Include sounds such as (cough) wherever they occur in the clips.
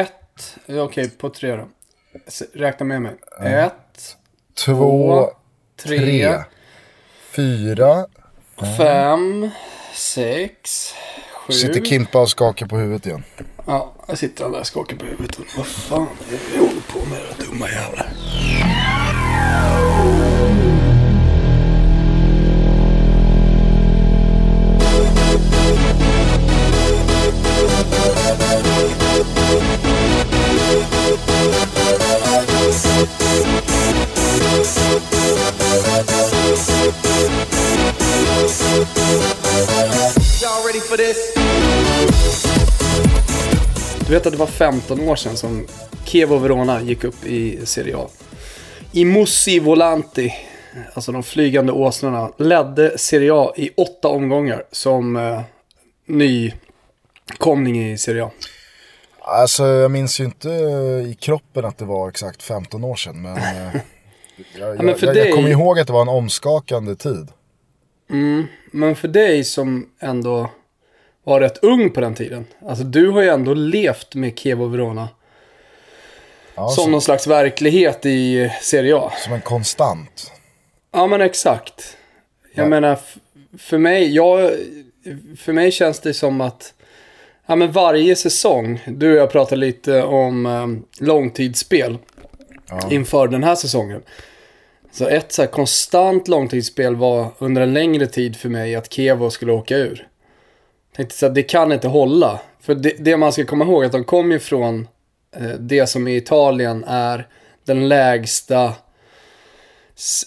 ett, okej på tre då. Räkna med mig. Ett, Två, tre, tre, fyra. fem, sex, sju. Sitter Kimpa och skakar på huvudet igen. Ja, jag sitter där och skakar på huvudet. Vad fan är det vi håller på med era dumma jävlar? Du vet att det var 15 år sedan som Chievo Verona gick upp i Serie A. I Mussi Volanti, alltså de flygande åsnorna, ledde Serie A i åtta omgångar som eh, nykomling i Serie A. Alltså jag minns ju inte i kroppen att det var exakt 15 år sedan. Men, eh, (laughs) jag, men jag, dig- jag kommer ihåg att det var en omskakande tid. Men för dig som ändå var rätt ung på den tiden. Alltså du har ju ändå levt med Chievo Verona. Ja, som som, någon slags verklighet i Serie A. som en konstant. Ja men exakt. Jag Ja. menar, för mig, jag, för mig känns det som att ja, men varje säsong, du och jag pratade lite om um, långtidsspel inför den här säsongen. Så ett så här konstant långtidsspel var under en längre tid för mig att Kevo skulle åka ur. Tänkte så att det kan inte hålla. För det, det man ska komma ihåg är att de kom ju från eh, det som i Italien är den lägsta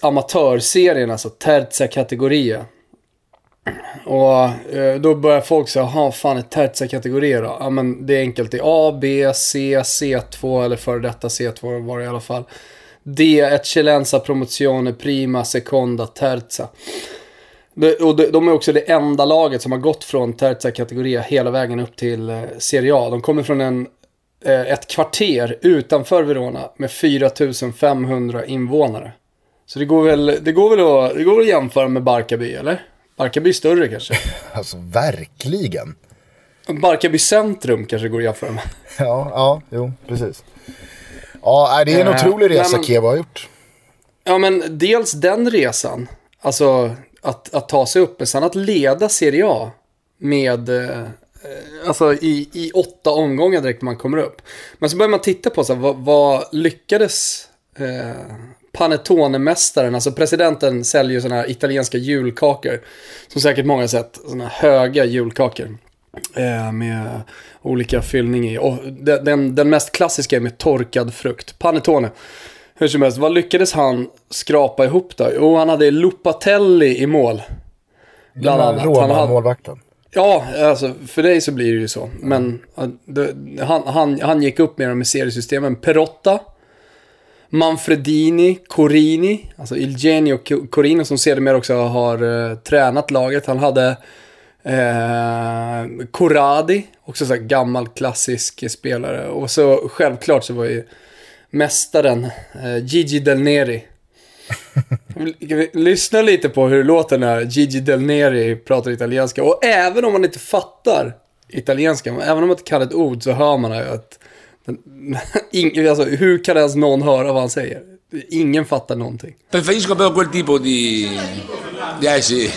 amatörserien, alltså terza kategoria. Och eh, då börjar folk säga, jaha, fan är terza kategorier då? Ja men det är enkelt, det är A, B, C, C2 eller före detta C2 var det i alla fall. D, eccellenza, promozione, prima, seconda, terza. Och de är också det enda laget som har gått från terza kategoria hela vägen upp till eh, Serie A. De kommer från en, eh, ett kvarter utanför Verona med 4500 invånare. Så det går väl, det går väl, att, det går väl att jämföra med Barkarby, eller? Barkarby större kanske. (laughs) Alltså verkligen. Barkarby centrum kanske går att jämföra med. (laughs) Ja, ja, jo, precis. Ja, det är en Eh, otrolig resa men- Kevo har gjort. Ja, men dels den resan. Alltså att, att ta sig upp. Men sen att leda Serie A med... Eh, alltså i, i åtta omgångar direkt när man kommer upp. Men så börjar man titta på så här, vad, vad lyckades eh, Panettone-mästaren, alltså presidenten säljer sådana här italienska julkakor. Som säkert många har sett, sådana höga julkakor. Eh, med olika fyllning i. Och den, den, mest klassiska är med torkad frukt. Panettone. Hur som helst, vad lyckades han skrapa ihop då? Jo, han hade Lupatelli i mål. Bland annat. Han hade, Roma-målvakten. ja, alltså för dig så blir det ju så. Men det, han, han, han gick upp med dem i seriesystemen. Perotta, Manfredini, Corini, alltså Ilgenio Corini som sedermera också har eh, tränat laget. Han hade eh, Corradi, också så här gammal klassisk spelare. Och så självklart så var ju mästaren eh, Gigi Del Neri. (laughs) Lyssna lite på hur det låter när Gigi Del Neri pratar italienska. Och även om man inte fattar italienska, även om man inte kan ett ord så hör man att... (laughs) Ing, alltså, hur kan ens någon höra vad han säger? Ingen fattar någonting. Preferisco però quel tipo di... di eh sì.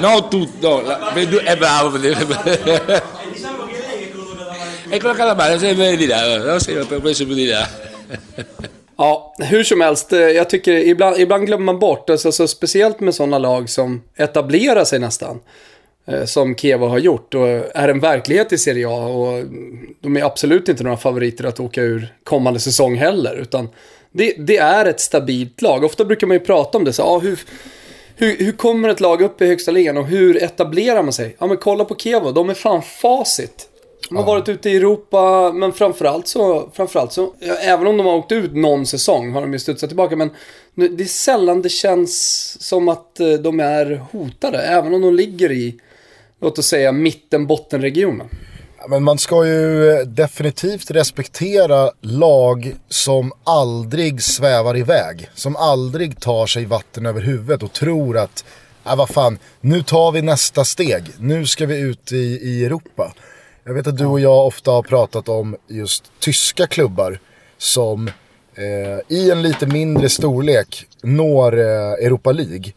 No tutto, la- è bravo. E con la calamara sempre di là? Sempre preso più di là. (laughs) Ja, hur som helst, eh, jag tycker ibland, ibland glömmer man bort, alltså, så speciellt med sådana lag som etablerar sig nästan. Eh, Som Keva har gjort och är en verklighet i Serie A och de är absolut inte några favoriter att åka ur kommande säsong heller. Utan det, det är ett stabilt lag. Ofta brukar man ju prata om det, så, ah, hur, hur, hur kommer ett lag upp i högsta ligan och hur etablerar man sig? Ja men kolla på Kevo, de är fan facit. De har varit ute i Europa, men framförallt så, framförallt så, ja, även om de har åkt ut någon säsong har de ju studsat tillbaka. Men det är sällan det känns som att eh, de är hotade, även om de ligger i, låt oss säga, mitten-bottenregionen. Men man ska ju eh, definitivt respektera lag som aldrig svävar iväg. Som aldrig tar sig vatten över huvudet och tror att, ja vad fan, nu tar vi nästa steg. Nu ska vi ut i, i Europa. Jag vet att du och jag ofta har pratat om just tyska klubbar som eh, i en lite mindre storlek når eh, Europa League.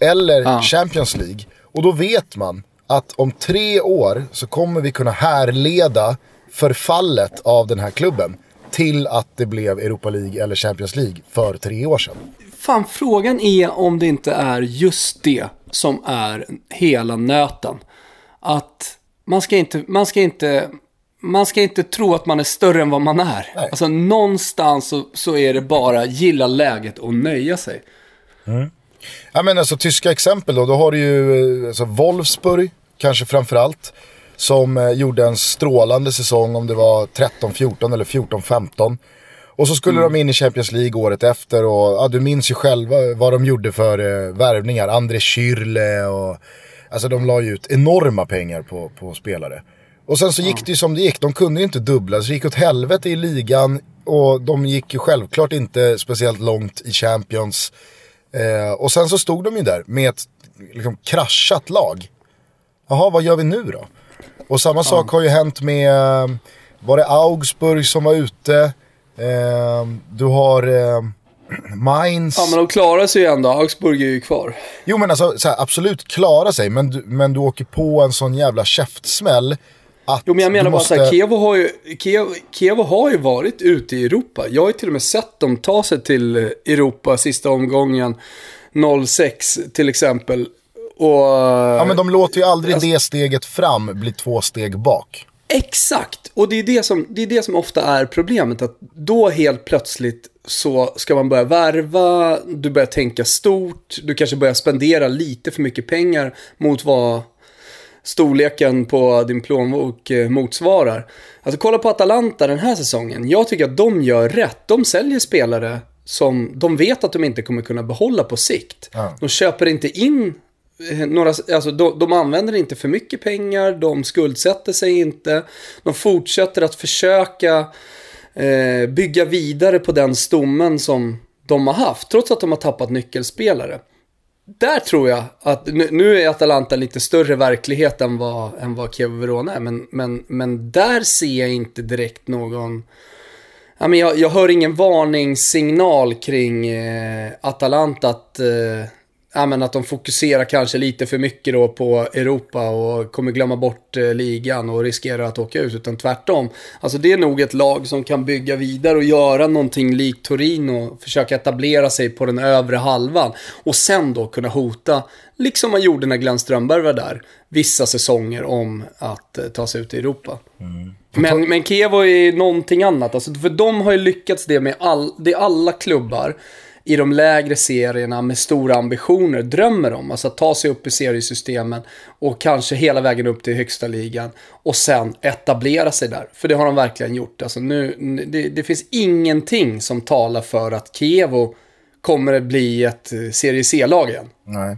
Eller Ja. Champions League. Och då vet man att om tre år så kommer vi kunna härleda förfallet av den här klubben till att det blev Europa League eller Champions League för tre år sedan. Fan, frågan är om det inte är just det som är hela nöten. Att man ska inte, man ska inte, man ska inte tro att man är större än vad man är. Nej. Alltså någonstans så, så är det bara gilla läget och nöja sig. Ja men alltså tyska exempel då, då har du ju eh, alltså, Wolfsburg, kanske framförallt. Som eh, gjorde en strålande säsong om det var 13-14 eller 14-15. Och så skulle de in i Champions League året efter och ja, du minns ju själva vad de gjorde för eh, värvningar. André Schürrle och... Alltså de la ju ut enorma pengar på, på spelare. Och sen så gick det ju som det gick, de kunde ju inte dubbla. Så det gick åt helvete i ligan och de gick ju självklart inte speciellt långt i Champions. Eh, och sen så stod de ju där med ett liksom, kraschat lag. Jaha, vad gör vi nu då? Och samma sak har ju hänt med, eh, var det Augsburg som var ute? Eh, du har eh, (clears throat) Mainz. Ja, men de klarar sig ju ändå. Augsburg är ju kvar. Jo men alltså så här, absolut klara sig, men du, men du åker på en sån jävla käftsmäll. Att Jo, men jag menar bara måste... så här, Kevo har, ju, Kevo, Kevo har ju varit ute i Europa. Jag har ju till och med sett dem ta sig till Europa sista omgången 06 till exempel. Och... Ja men de låter ju aldrig Alltså- det steget fram bli två steg bak. Exakt, och det är det, som, det är det som ofta är problemet. Att då helt plötsligt så ska man börja värva, du börjar tänka stort, du kanske börjar spendera lite för mycket pengar mot vad storleken på din plånbok eh, motsvarar. Alltså kolla på Atalanta den här säsongen. Jag tycker att de gör rätt. De säljer spelare som de vet att de inte kommer kunna behålla på sikt. Ja. De köper inte in Eh, några, alltså de, de använder inte för mycket pengar, de skuldsätter sig inte. De fortsätter att försöka eh, bygga vidare på den stommen som de har haft, trots att de har tappat nyckelspelare. Där tror jag att, nu, nu är Atalanta lite större verklighet än vad, än vad Kiev Verona är, men, men, men där ser jag inte direkt någon... Ja, men jag, jag hör ingen varningssignal kring eh, Atalanta att, eh, ja, men att de fokuserar kanske lite för mycket då på Europa och kommer glömma bort eh, ligan och riskerar att åka ut, utan tvärtom. Alltså det är nog ett lag som kan bygga vidare och göra någonting likt Torino, försöka etablera sig på den övre halvan och sen då kunna hota, liksom man gjorde när Glenn Strömberg var där, vissa säsonger om att eh, ta sig ut i Europa. Men, men Kiev är någonting annat. Alltså, för de har ju lyckats det med all, det alla klubbar i de lägre serierna med stora ambitioner drömmer om. Alltså att ta sig upp i seriesystemen och kanske hela vägen upp till högsta ligan och sen etablera sig där. För det har de verkligen gjort. Alltså nu, det, det finns ingenting som talar för att Kievo kommer att bli ett eh, serie C-lag igen. Nej.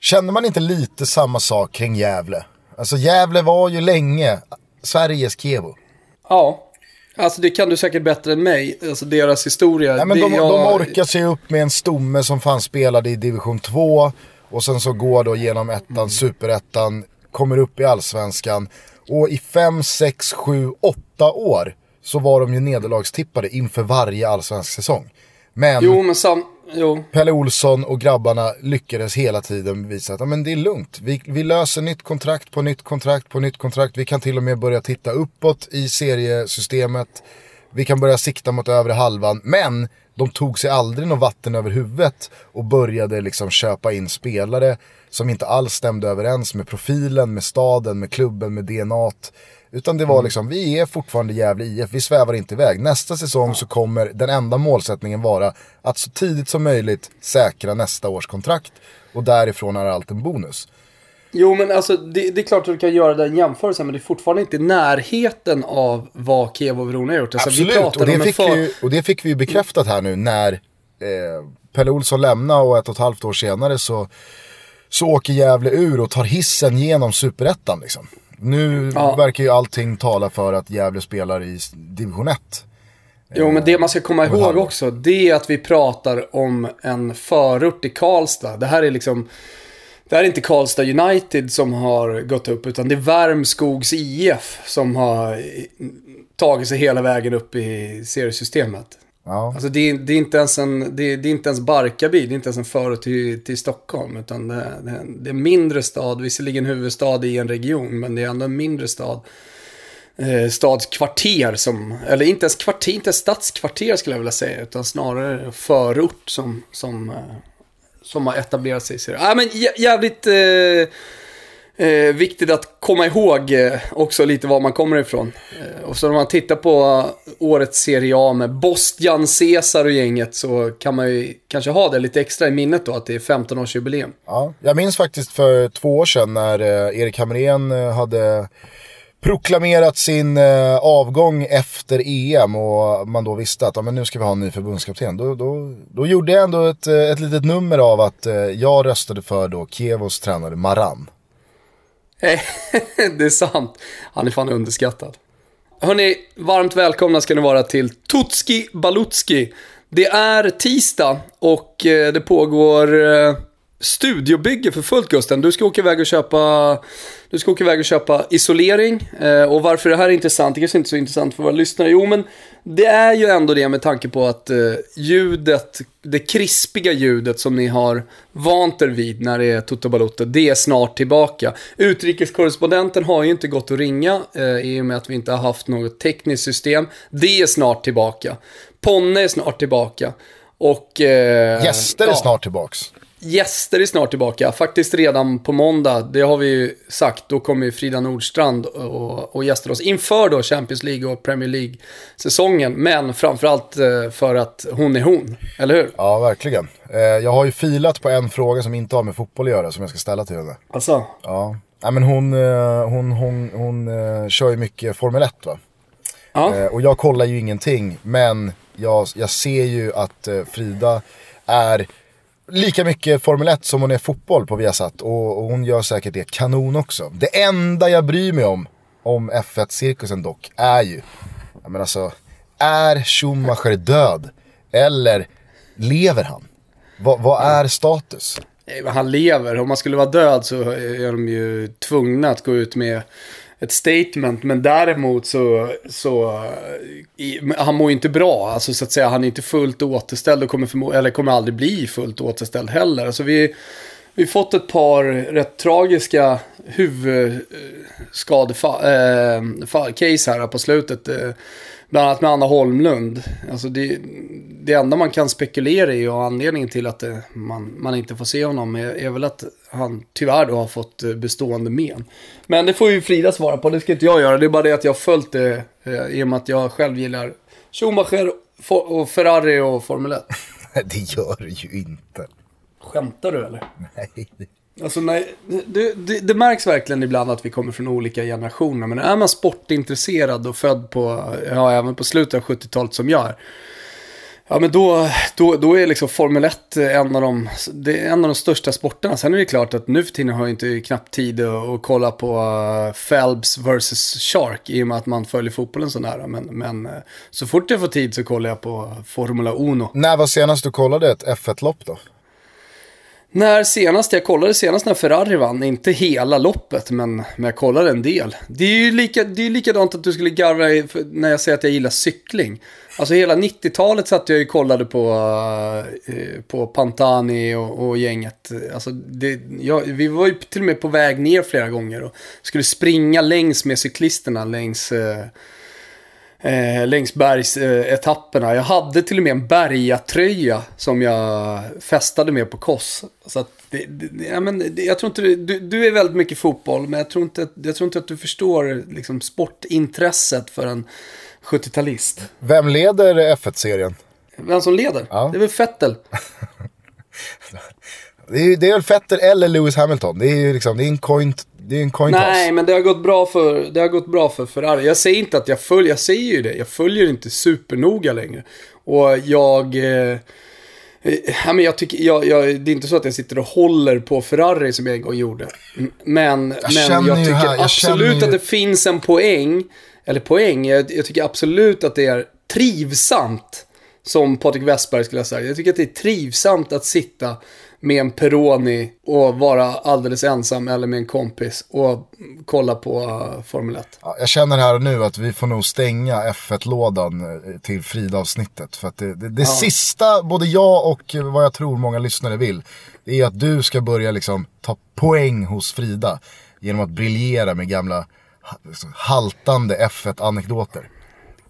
Känner man inte lite samma sak kring Gävle? Alltså Gävle var ju länge Sveriges Kevo. Ja, alltså det kan du säkert bättre än mig. Alltså deras historia. Nej, men de, jag- de orkar sig upp med en stomme som fanns spelade i division 2 och sen så går då genom ettan, superettan, kommer upp i allsvenskan och i 5, 6, 7, 8 år så var de ju nederlagstippade inför varje allsvensk säsong. Men Jo, men sam... Jo. Pelle Olsson och grabbarna lyckades hela tiden visa att men det är lugnt. Vi, vi löser nytt kontrakt på nytt kontrakt på nytt kontrakt. Vi kan till och med börja titta uppåt i seriesystemet. Vi kan börja sikta mot övre halvan. Men de tog sig aldrig något vatten över huvudet och började liksom köpa in spelare som inte alls stämde överens med profilen, med staden, med klubben, med DNA. Utan det var liksom, vi är fortfarande Gävle IF, vi svävar inte iväg. Nästa säsong så kommer den enda målsättningen vara att så tidigt som möjligt säkra nästa års kontrakt. Och därifrån är allt en bonus. Jo, men alltså det, det är klart att du kan göra den jämförelsen, men det är fortfarande inte närheten av vad Kiev och Verona har gjort. Alltså, Absolut, och det, fick för- vi, ju- och det fick vi ju bekräftat här nu när eh, Pelle Olsson lämnade och ett och ett halvt år senare så, så åker Gävle ur och tar hissen genom superettan liksom. Nu Ja. verkar ju allting tala för att Gävle spelar i division 1. Jo, men det man ska komma Över ihåg också, det är att vi pratar om en förort i Karlstad. Det här är liksom det här är inte Karlstad United som har gått upp, utan det är Värmskogs IF som har tagit sig hela vägen upp i seriesystemet. Ja. Alltså det, är, det, är inte ens en, det, är, det är inte ens Barkarby, det är inte ens en förort till, till Stockholm. Utan det, det, det är en mindre stad, visserligen huvudstad i en region, men det är ändå en mindre stad. Eh, stadskvarter som, eller inte ens kvarter, inte ens stadskvarter skulle jag vilja säga, utan snarare förort som, som, eh, som har etablerat sig. i ah, men jä- jävligt eh, eh, viktigt att komma ihåg eh, också lite var man kommer ifrån. Eh, och så när man tittar på eh, årets Serie A med Bostian, Cesar och gänget så kan man ju kanske ha det lite extra i minnet då att det är 15-årsjubileum. Ja, jag minns faktiskt för två år sedan när eh, Erik Hamrén eh, hade proklamerat sin eh, avgång efter EM och man då visste att ja, men nu ska vi ha en ny förbundskapten. Då, då, då gjorde jag ändå ett, eh, ett litet nummer av att eh, jag röstade för då Kievos tränare Maran. (laughs) Det är sant. Han är fan underskattad. Hörni, varmt välkomna ska ni vara till Tutski Balutski. Det är tisdag och eh, det pågår eh, studiobygge för fullt Gusten. Du ska åka iväg och köpa, du ska åka iväg och köpa isolering. Eh, och varför det här är intressant, det kanske inte är så intressant för våra lyssnare. Jo, men det är ju ändå det med tanke på att eh, ljudet, det krispiga ljudet som ni har vant er vid när det är Toto Balotto, det är snart tillbaka. Utrikeskorrespondenten har ju inte gått att ringa eh, i och med att vi inte har haft något tekniskt system. Det är snart tillbaka. Ponne är snart tillbaka. Och... Eh, Gäster är ja. snart tillbaks. Gäster är snart tillbaka, faktiskt redan på måndag. Det har vi ju sagt. Då kommer ju Frida Nordstrand och, och gästar oss inför då Champions League och Premier League-säsongen. Men framförallt eh, för att hon är hon, eller hur? Ja, verkligen. Eh, jag har ju filat på en fråga som inte har med fotboll att göra som jag ska ställa till henne. Alltså, Ja, Nej, men hon, eh, hon, hon, hon eh, kör ju mycket Formel 1 va? ja. Och jag kollar ju ingenting, men jag, jag ser ju att Frida är lika mycket Formel 1 som hon är fotboll på Viasat. Och, och hon gör säkert det kanon också. Det enda jag bryr mig om, om F1-cirkusen dock, är ju, Jag men alltså, är Schumacher död? Eller lever han? Vad, vad är status? Nej, han lever. Om man skulle vara död så är de ju tvungna att gå ut med ett statement. Men däremot så, så i, han mår ju inte bra. Alltså så att säga, han är inte fullt återställd och kommer, förmo- eller kommer aldrig bli fullt återställd heller. Alltså vi, vi har fått ett par rätt tragiska huvudskadecase eh, här på slutet. Eh, Bland annat med Anna Holmlund. Alltså det, det enda man kan spekulera i och anledningen till att det, man, man inte får se honom är, är väl att han tyvärr då har fått eh, bestående men. Men det får ju Frida svara på, det ska inte jag göra. Det är bara det att jag har följt det eh, i och med att jag själv gillar Schumacher och Ferrari och Formel 1. (laughs) det gör det ju inte. Skämtar du eller? Nej. Alltså nej, det, det, det märks verkligen ibland att vi kommer från olika generationer. Men är man sportintresserad och född på, ja även på slutet av 70-talet som jag är. Ja men då, då, då är liksom Formel 1 en av, de, det är en av de största sporterna. Sen är det klart att nu för tiden har jag inte knappt tid att, att kolla på uh, Phelps vs Shark i och med att man följer fotbollen så nära. Men, men eh, så fort jag får tid så kollar jag på Formula Uno. När var senast du kollade ett F1-lopp då? När senast, jag kollade senast när Ferrari vann, inte hela loppet, men, men jag kollade en del. Det är ju lika, det är likadant att du skulle garva när jag säger att jag gillar cykling. Alltså hela 90-talet satt jag ju och kollade på, eh, på Pantani och, och gänget. Alltså det, ja, vi var ju till och med på väg ner flera gånger och skulle springa längs med cyklisterna längs eh, eh, längs bergsetapperna. Jag hade till och med en bergatröja som jag festade med på Koss. Så att det, det, ja, men det, jag tror inte du, du, är väldigt mycket fotboll, men jag tror inte, att- jag tror inte att du förstår liksom, sportintresset för en 70-talist. Vem leder F1-serien? Vem som leder? Ja. Det är väl Fettel. (laughs) Det är, det är väl Vettel eller Lewis Hamilton. Det är ju liksom, det är en coin, det är en coin Nej, men det har gått bra för, det har gått bra för Ferrari. Jag säger inte att jag följer, jag säger ju det. Jag följer inte supernoga längre. Och jag... Eh, eh, ja, men jag tycker, jag, jag, det är inte så att jag sitter och håller på Ferrari som jag en gång gjorde. Men jag, men jag tycker här- jag absolut att det finns en poäng. Eller poäng, jag, jag tycker absolut att det är trivsamt. Som Patrik Westberg skulle säga. Jag tycker att det är trivsamt att sitta med en Peroni och vara alldeles ensam eller med en kompis och kolla på uh, Formel 1. Ja, jag känner här och nu att vi får nog stänga F1-lådan eh, till Frida-avsnittet. För att det, det, det ja. sista både jag och vad jag tror många lyssnare vill, är att du ska börja liksom ta poäng hos Frida genom att briljera med gamla haltande F1-anekdoter.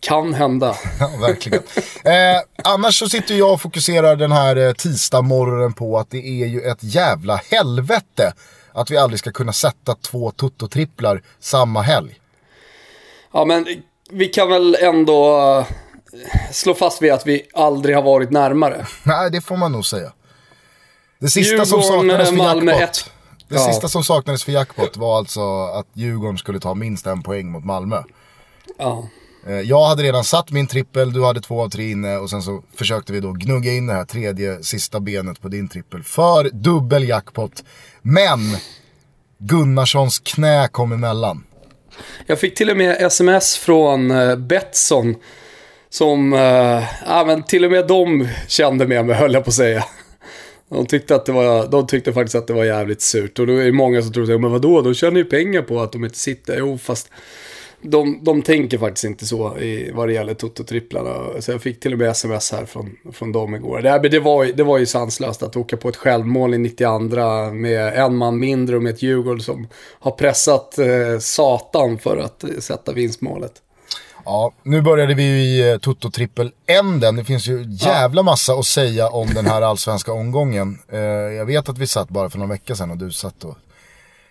Kan hända. (laughs) ja, verkligen. Eh, annars så sitter jag och fokuserar den här eh, tisdagsmorgonen på att det är ju ett jävla helvete att vi aldrig ska kunna sätta två tuttotripplar samma helg. Ja, men vi kan väl ändå uh, slå fast vid att vi aldrig har varit närmare. Nej, det får man nog säga. Det sista Djurgården, som saknades för Malmö jackpot. Ett. Det ja. sista som saknades för jackpot var alltså att Djurgården skulle ta minst en poäng mot Malmö. Ja. Eh, jag hade redan satt min trippel, du hade två av tre inne och sen så försökte vi då gnugga in det här tredje sista benet på din trippel för dubbel jackpot. Men Gunnarssons knä kom emellan. Jag fick till och med sms från eh, Betsson. Som, uh, ja men till och med de kände med mig höll jag på att säga. De tyckte, att det var, de tyckte faktiskt att det var jävligt surt. Och då är det många som tror, men vadå, de tjänar ju pengar på att de inte sitter. Jo, fast de, de tänker faktiskt inte så i, vad det gäller Toto-tripplarna. Så jag fick till och med sms här från, från dem igår. Det, här, det, var, det var ju sanslöst att åka på ett självmål i 92 med en man mindre och med ett Djurgården som har pressat eh, satan för att eh, sätta vinstmålet. Ja, nu började vi ju i eh, Toto trippel änden. Det finns ju jävla massa att säga om den här allsvenska omgången. Eh, jag vet att vi satt bara för några veckor sedan och du satt och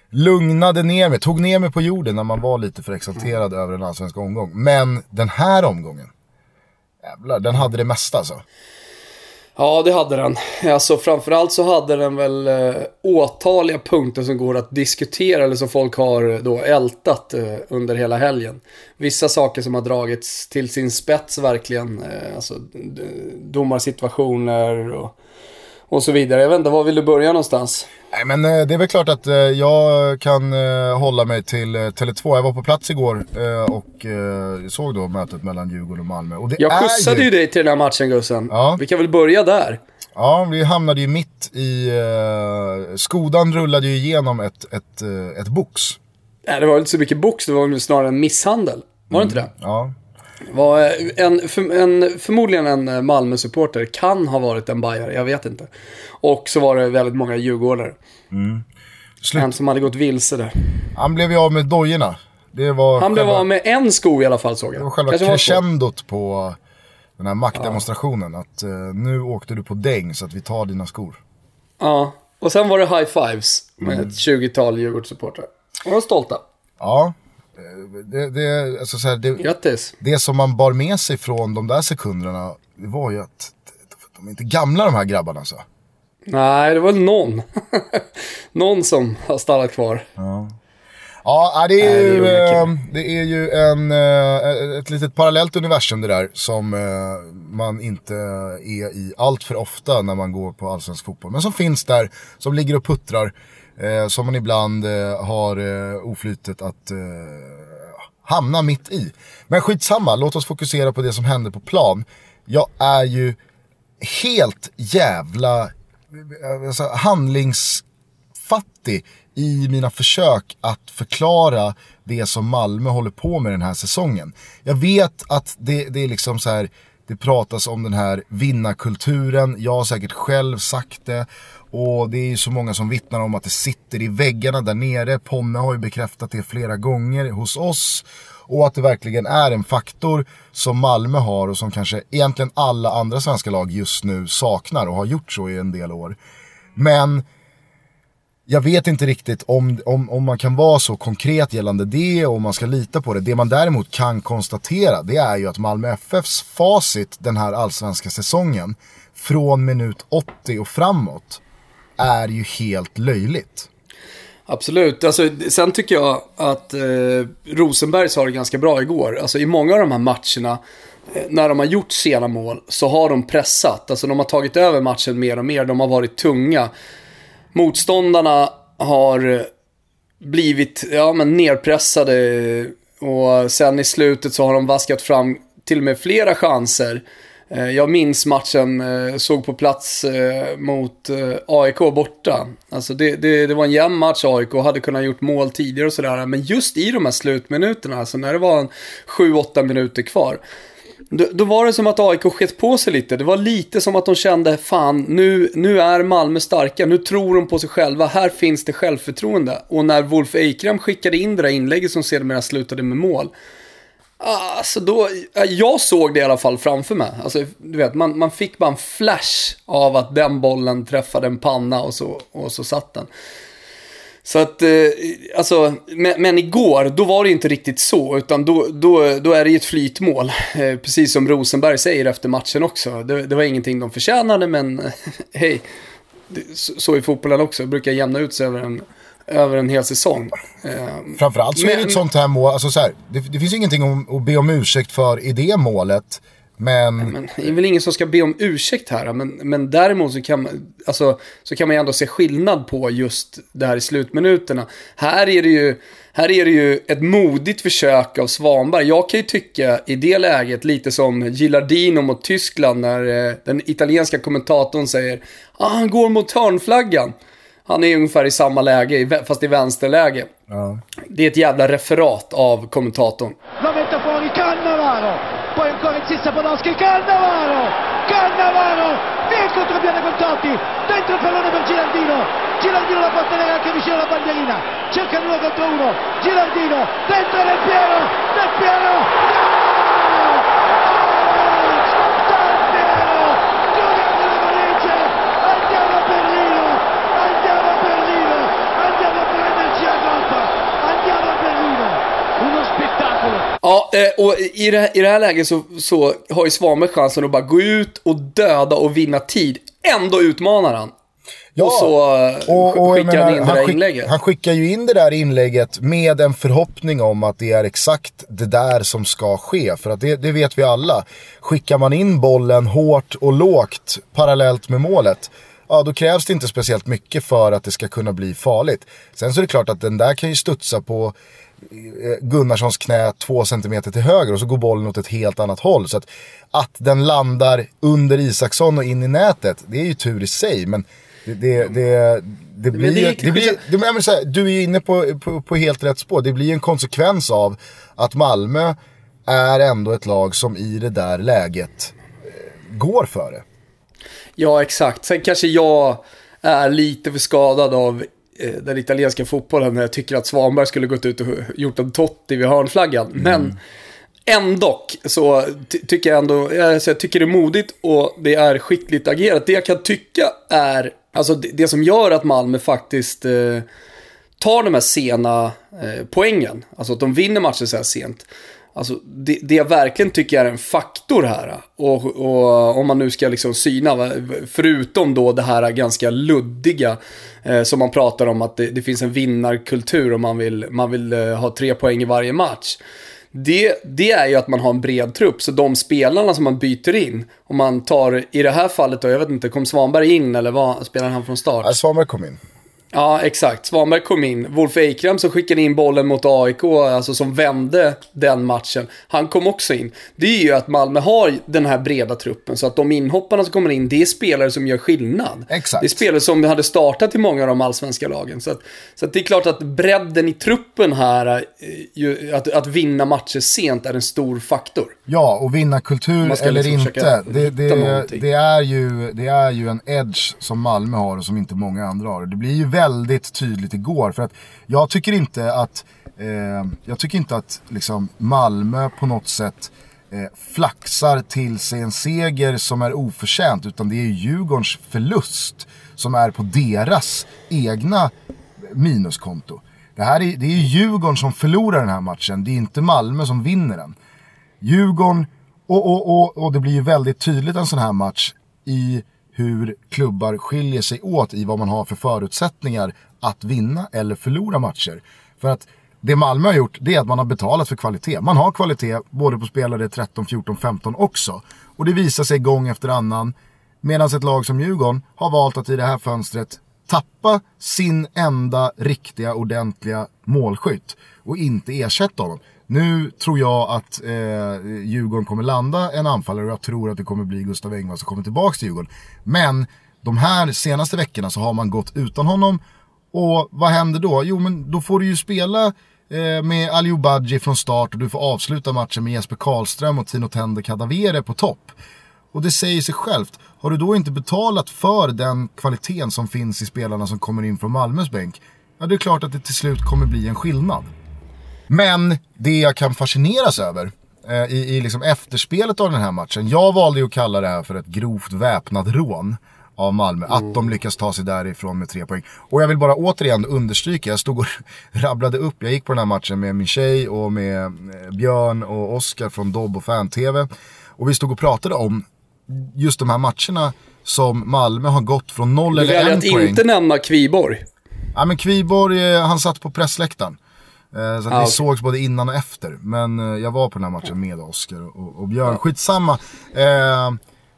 lugnade ner mig, tog ner mig på jorden när man var lite för exalterad över en allsvensk omgång. Men den här omgången, jävlar, den hade det mesta alltså. Ja, det hade den. Alltså framförallt så hade den väl eh, åtaliga punkter som går att diskutera eller som folk har eh, då ältat eh, under hela helgen. Vissa saker som har dragits till sin spets verkligen. Eh, alltså domarsituationer och och så vidare. Jag vet inte, var vill du börja någonstans? Nej men eh, det är väl klart att eh, jag kan eh, hålla mig till Tele2. Jag var på plats igår och såg då mötet mellan Djurgården och Malmö. Och jag skjutsade ju... ju dig till den här matchen Gussen. Ja. Vi kan väl börja där. Ja, vi hamnade ju mitt i... Skodan rullade ju igenom ett, ett, ett box. Nej, det var inte så mycket box, det var snarare en misshandel. Var det mm. inte det? Ja. Var en, för, en, förmodligen en Malmö-supporter kan ha varit en bajare, jag vet inte. Och så var det väldigt många djurgårdare. Mm. Slut. En som hade gått vilse där. Han blev ju av med dojorna. Det var Han blev av med en sko i alla fall såg jag. Det var själva Kanske crescendot på den här maktdemonstrationen. Ja. Att uh, nu åkte du på däng så att vi tar dina skor. Ja, och sen var det high fives med mm. ett 20-tal Djurgårdssupportrar. De var stolta. Ja, det, det, alltså så här, det, Grattis. det som man bar med sig från de där sekunderna, det var ju att de är inte gamla de här grabbarna alltså. Nej, det var någon. (laughs) någon som har stannat kvar. Ja. Ja, det är, ju, det är, det är ju en, eh, ett litet parallellt universum det där som eh, man inte är i allt för ofta när man går på allsvensk fotboll. Men som finns där, som ligger och puttrar eh, som man ibland eh, har eh, oflytet att eh, hamna mitt i. Men skitsamma, låt oss fokusera på det som händer på plan. Jag är ju helt jävla eh, alltså, handlingsfattig i mina försök att förklara det som Malmö håller på med den här säsongen. Jag vet att det, det är liksom så här, det pratas om den här vinnarkulturen, jag har säkert själv sagt det och det är ju så många som vittnar om att det sitter i väggarna där nere. Ponne har ju bekräftat det flera gånger hos oss. Och att det verkligen är en faktor som Malmö har och som kanske egentligen alla andra svenska lag just nu saknar och har gjort så i en del år. Men jag vet inte riktigt om, om, om man kan vara så konkret gällande det och om man ska lita på det. Det man däremot kan konstatera det är ju att Malmö FFs facit den här allsvenska säsongen från minut 80 och framåt är ju helt löjligt. Absolut. Alltså, sen tycker jag att eh, Rosenberg sa det ganska bra igår. Alltså, I många av de här matcherna, eh, när de har gjort sena mål, så har de pressat. Alltså, de har tagit över matchen mer och mer. De har varit tunga. Motståndarna har eh, blivit ja, men nerpressade och sen i slutet så har de vaskat fram till och med flera chanser Eh, Eh, jag minns matchen, eh, såg på plats eh, mot AIK borta. Alltså det, det, det var en jämn match, AIK hade kunnat gjort mål tidigare och sådär. Men just i de här slutminuterna, alltså när det var 7-8 minuter kvar. Då, då, var det som att AIK skett på sig lite. Det var lite som att de kände, fan, nu, nu är Malmö starka, nu tror de på sig själva, här finns det självförtroende. Och när Wolf Eikrem skickade in det där inlägget som sedermera slutade med mål, Alltså då, jag såg det i alla fall framför mig. Alltså, du vet, man, man fick bara en flash av att den bollen träffade en panna och så, och så satt den. Så att, eh, alltså, men, men, igår, då var det inte riktigt så, utan då, då, då är det ju ett flytmål. Eh, precis som Rosenberg säger efter matchen också. Det, det var ingenting de förtjänade, men (laughs) hej, så, är fotbollen också. Det brukar jämna ut sig över en, över en hel säsong. Eh, Framförallt så men, är det ett sånt här mål, alltså så här, det, det, finns ingenting att be om ursäkt för i det målet. Men... men... Det är väl ingen som ska be om ursäkt här, men, men däremot så kan, man, alltså, så kan man ju ändå se skillnad på just det här i slutminuterna. Här är det ju, här är det ju ett modigt försök av Svanberg. Jag kan ju tycka i det läget lite som Gilardino mot Tyskland när eh, den italienska kommentatorn säger ah, han går mot hörnflaggan. Han är ungefär i samma läge, fast i vänsterläge. Ja. Det är ett jävla referat av kommentatorn. Poi ancora insiste Podolski, Cannavaro! Cannavaro! Via il contropiede con Totti! Dentro il pallone per Girardino! Girardino la può tenere anche vicino alla bandierina! Cerca uno contro uno! Girardino! Dentro Del Piero! Del Piero! Ja, eh, och i det, i det här läget så, så har ju Svanberg chansen att bara gå ut och döda och vinna tid. Ändå utmanar han. Ja, och så eh, och, och, skickar han in det där skick, inlägget. Han skickar ju in det där inlägget med en förhoppning om att det är exakt det där som ska ske. För att det, det vet vi alla. Skickar man in bollen hårt och lågt parallellt med målet ja då krävs det inte speciellt mycket för att det ska kunna bli farligt. Sen så är det klart att den där kan ju studsa på Gunnarssons knä två centimeter till höger och så går bollen åt ett helt annat håll. Så att, att den landar under Isaksson och in i nätet, det är ju tur i sig. Men det, det, det, det blir. Det blir, du är ju inne på, på, på, helt rätt spår. Det blir en konsekvens av att Malmö är ändå ett lag som i det där läget eh, går för det. Ja, exakt. Sen kanske jag är lite för skadad av Eh, den italienska fotbollen när jag tycker att Svanberg skulle gått ut och gjort en Totti vid hörnflaggan. Mm. Men ändå så tycker jag ändå, alltså jag tycker det är modigt och det är skickligt agerat. Det jag kan tycka är, alltså det, det som gör att Malmö faktiskt eh, tar de här sena eh, poängen, alltså att de vinner matchen så här sent. Alltså det, det jag verkligen tycker är en faktor här, och, och om man nu ska liksom syna, förutom då det här ganska luddiga eh, som man pratar om att det, det, finns en vinnarkultur och man vill, man vill eh, ha tre poäng i varje match. Det, det är ju att man har en bred trupp, så de spelarna som man byter in, om man tar, i det här fallet då, jag vet inte, kom Svanberg in eller vad, spelade han från start? Ja, Svanberg kom in. Ja, exakt. Svanberg kom in. Wolf Eikrem som skickade in bollen mot AIK, alltså som vände den matchen. Han kom också in. Det är ju att Malmö har den här breda truppen, så att de inhopparna som kommer in, det är spelare som gör skillnad. Exakt. Det är spelare som hade startat i många av de allsvenska lagen. Så, att, så att det är klart att bredden i truppen här, ju, att, att vinna matcher sent är en stor faktor. Ja, och vinna kultur eller liksom inte. Det, det, det, är ju, det är ju en edge som Malmö har och som inte många andra har. Det blir ju väldigt tydligt igår. För att jag tycker inte att, eh, jag tycker inte att liksom Malmö på något sätt eh, flaxar till sig en seger som är oförtjänt. Utan det är Djurgårdens förlust som är på deras egna minuskonto. Det, här är, det är Djurgården som förlorar den här matchen. Det är inte Malmö som vinner den. Djurgården, och, och, och, och det blir ju väldigt tydligt en sån här match i hur klubbar skiljer sig åt i vad man har för förutsättningar att vinna eller förlora matcher. För att det Malmö har gjort, det är att man har betalat för kvalitet. Man har kvalitet både på spelare 13, 14, 15 också. Och det visar sig gång efter annan. Medan ett lag som Djurgården har valt att i det här fönstret tappa sin enda riktiga ordentliga målskytt och inte ersätta honom. Nu tror jag att eh, Djurgården kommer landa en anfallare och jag tror att det kommer bli Gustav Engvall som kommer tillbaka till Djurgården. Men de här senaste veckorna så har man gått utan honom. Och vad händer då? Jo men då får du ju spela eh, med Aliou Badji från start och du får avsluta matchen med Jesper Karlström och Tino Tende Kadavere på topp. Och det säger sig självt. Har du då inte betalat för den kvaliteten som finns i spelarna som kommer in från Malmös bänk, ja det är klart att det till slut kommer bli en skillnad. Men det jag kan fascineras över eh, i, i liksom efterspelet av den här matchen, jag valde ju att kalla det här för ett grovt väpnat rån av Malmö. Mm. Att de lyckas ta sig därifrån med tre poäng. Och jag vill bara återigen understryka, jag stod och (laughs) rabblade upp, jag gick på den här matchen med min tjej och med eh, Björn och Oskar från Dobb och Fan-TV. Och vi stod och pratade om just de här matcherna som Malmö har gått från noll eller en poäng. Du väljer att inte nämna Kviborg. Ja men Kviborg, eh, han satt på pressläktaren. Eh, så att ah, vi okay. sågs både innan och efter. Men eh, jag var på den här matchen med Oskar och, och Björn. Ja. Skitsamma. Eh,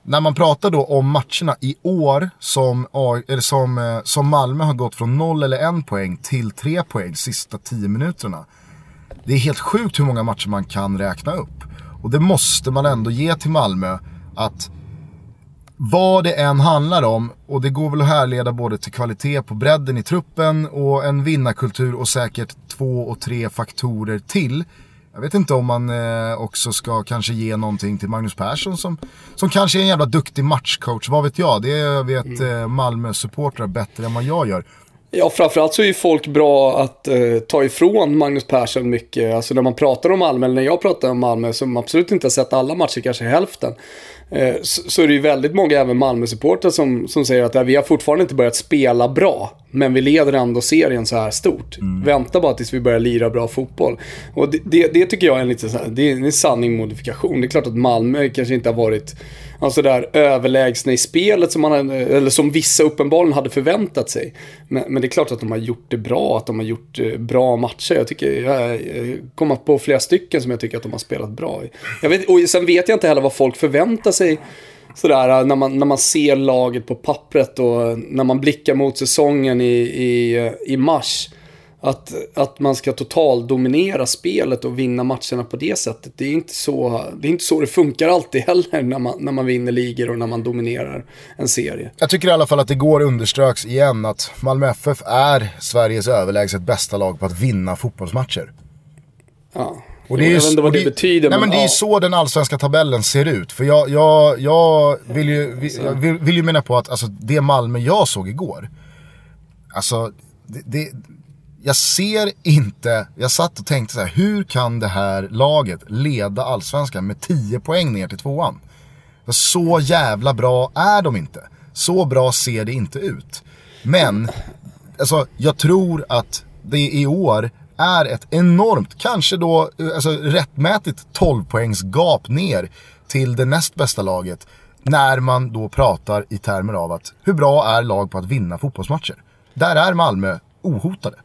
när man pratar då om matcherna i år som, eller som, som Malmö har gått från noll eller en poäng till tre poäng sista tio minuterna. Det är helt sjukt hur många matcher man kan räkna upp. Och det måste man ändå ge till Malmö att vad det än handlar om, och det går väl att härleda både till kvalitet på bredden i truppen och en vinnarkultur och säkert två och tre faktorer till. Jag vet inte om man eh, också ska kanske ge någonting till Magnus Persson som, som kanske är en jävla duktig matchcoach, vad vet jag? Det vet mm. eh, Malmö-supportrar bättre än vad jag gör. Ja, framförallt så är ju folk bra att eh, ta ifrån Magnus Persson mycket. Alltså när man pratar om Malmö, eller när jag pratar om Malmö, som absolut inte har sett alla matcher, kanske hälften. Eh, så, är det ju väldigt många, även Malmö-supportrar, som, som säger att vi har fortfarande inte börjat spela bra. Men vi leder ändå serien så här stort. Mm. Vänta bara tills vi börjar lira bra fotboll. Och det, det, det tycker jag är en lite det är en sanning modifikation. Det är klart att Malmö kanske inte har varit alltså där överlägsna i spelet som, man, eller som vissa uppenbarligen hade förväntat sig. Men, men, det är klart att de har gjort det bra, att de har gjort eh, bra matcher. Jag tycker, jag eh, kommer på flera stycken som jag tycker att de har spelat bra. Jag vet, och sen vet jag inte heller vad folk förväntar sig sådär eh, när man, när man ser laget på pappret och när man blickar mot säsongen i, i, i mars. Att, att man ska totaldominera spelet och vinna matcherna på det sättet. Det är inte så det, är inte så det funkar alltid heller när man, när man vinner ligor och när man dominerar en serie. Jag tycker i alla fall att det går underströks igen att Malmö FF är Sveriges överlägset bästa lag på att vinna fotbollsmatcher. Ja. Och det är, jag vet inte vad det, det betyder. Nej men, men det är så den allsvenska tabellen ser ut. För jag, jag, jag, vill, ju, vill, vill, vill ju mena på att alltså, det Malmö jag såg igår. Alltså, det, det, jag ser inte, jag satt och tänkte så här, hur kan det här laget leda allsvenskan med 10 poäng ner till tvåan? För så jävla bra är de inte. Så bra ser det inte ut. Men, alltså jag tror att det i år är ett enormt, kanske då alltså, rättmätigt 12 poängs gap ner till det näst bästa laget. När man då pratar i termer av att hur bra är lag på att vinna fotbollsmatcher? Där är Malmö ohotade.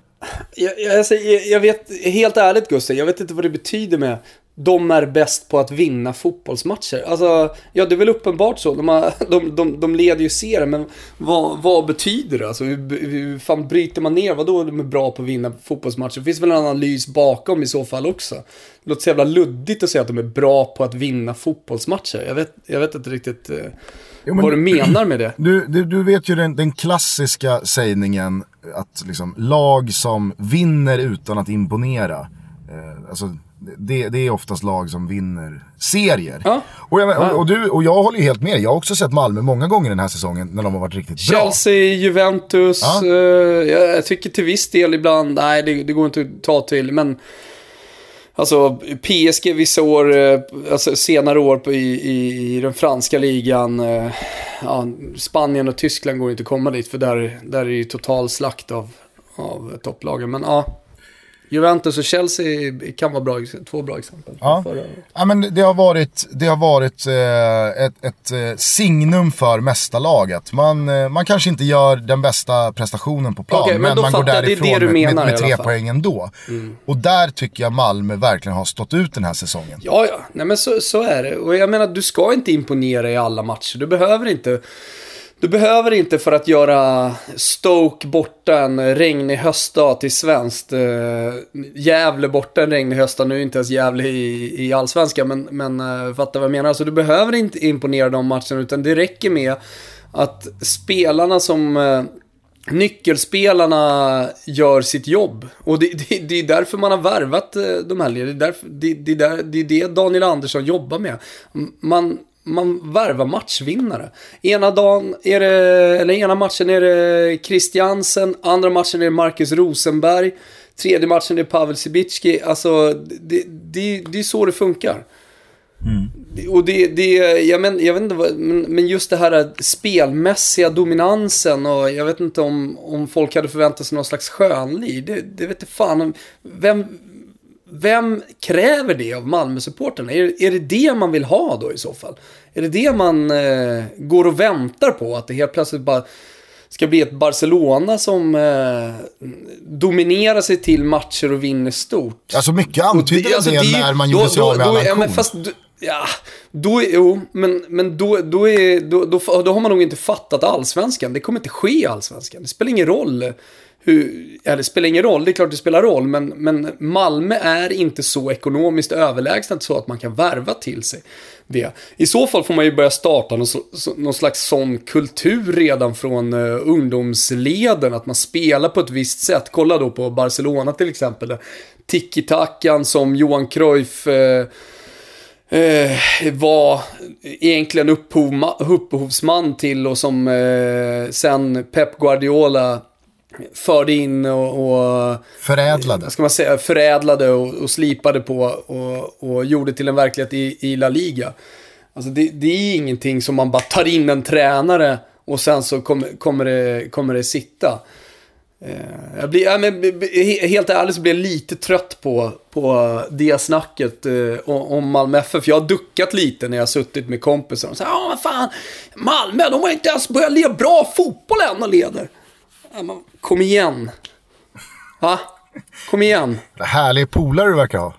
Jag, alltså, jag, jag, vet, helt ärligt Gustav, jag vet inte vad det betyder med de är bäst på att vinna fotbollsmatcher. Alltså, ja det är väl uppenbart så. De, har, (laughs) de, de, de leder ju serien, men vad, vad betyder det? Alltså, hur, hur fan bryter man ner? Vadå de är bra på att vinna fotbollsmatcher? Det finns väl en analys bakom i så fall också. Det låter så jävla luddigt att säga att de är bra på att vinna fotbollsmatcher. Jag vet, jag vet inte riktigt eh, jo, vad du menar med det. (clears throat) Du, du, du vet ju den, den klassiska sägningen att liksom, lag som vinner utan att imponera. Eh, alltså, det, det är oftast lag som vinner serier. Ja. Och, jag, och, och, du, och jag håller ju helt med. Jag har också sett Malmö många gånger den här säsongen när de har varit riktigt Chelsea, bra. Chelsea, Juventus. Ja. Uh, jag tycker till viss del ibland, nej det, det går inte att ta till. Men Alltså PSG vissa år, eh, alltså senare år på, i, i, i den franska ligan. Eh, ja, Spanien och Tyskland går inte att komma dit för där, där är det ju total slakt av, av topplagen. Men ja, Juventus och Chelsea kan vara bra, två bra exempel. Ja. ja, men det har varit, det har varit eh, ett, ett eh, signum för mästarlaget. Man, eh, man kanske inte gör den bästa prestationen på plan, okay, men, men man går därifrån det det med, med, med, tre poäng ändå. Mm. Och där tycker jag Malmö verkligen har stått ut den här säsongen. Ja, ja, nej men så, så är det. Och jag menar, du ska inte imponera i alla matcher. Du behöver inte du behöver inte för att göra Stoke borta en regnig höstdag till svenskt. Äh, Gävle borta en regnig höstdag. Nu är inte ens Gävle i, i allsvenskan, men, men äh, fattar vad jag menar. Alltså, du behöver inte imponera de matcherna, utan det räcker med att spelarna som äh, nyckelspelarna gör sitt jobb. Och det, det, det, är därför man har värvat de här ledarna. Det, är det, det, där, det är det Daniel Andersson jobbar med. Man, man värvar matchvinnare. Ena dagen är det, eller ena matchen är det Christiansen, andra matchen är det Marcus Rosenberg, tredje matchen är det Pavel Sibicki. Alltså, det, det, det är så det funkar. Mm. Och det, det jag, men, jag vet inte men, men just det här spelmässiga dominansen och jag vet inte om, om folk hade förväntat sig någon slags skönliv. Det, det vet inte fan. Vem, vem kräver det av Malmö-supporterna? Är, är det det man vill ha då i så fall? Är det det man eh, går och väntar på? Att det helt plötsligt bara ska bli ett Barcelona som eh, dominerar sig till matcher och vinner stort. Alltså mycket antyder det, alltså, det, när man gjorde sig av med Allan ja, fast, Ja, då jo, men, men då, då, är, då, då, då har man nog inte fattat allsvenskan. Det kommer inte ske i allsvenskan. Det spelar ingen roll hur, ja, det spelar ingen roll, det är klart det spelar roll, men, men Malmö är inte så ekonomiskt överlägset så att man kan värva till sig det. I så fall får man ju börja starta någon, någon slags sån kultur redan från uh, ungdomsleden, att man spelar på ett visst sätt. Kolla då på Barcelona till exempel, tiki-takan som Johan Cruyff uh, eh, var egentligen upphov, upphovsman till och som eh, sen Pep Guardiola förde in och, och förädlade. Ska man säga, förädlade och, och slipade på och, och, gjorde till en verklighet i, i La Liga. Alltså det, det, är ingenting som man bara tar in en tränare och sen så kommer, kommer, det, kommer det sitta. Eh, jag blir, ja, men, helt ärligt så blir jag lite trött på, på det snacket eh, om Malmö FF. Jag har duckat lite när jag har suttit med kompisar och sagt ja men fan, Malmö de har inte ens börjat lira bra fotboll än och leder. Kom igen. Va? Kom igen. Härlig polare du verkar ha.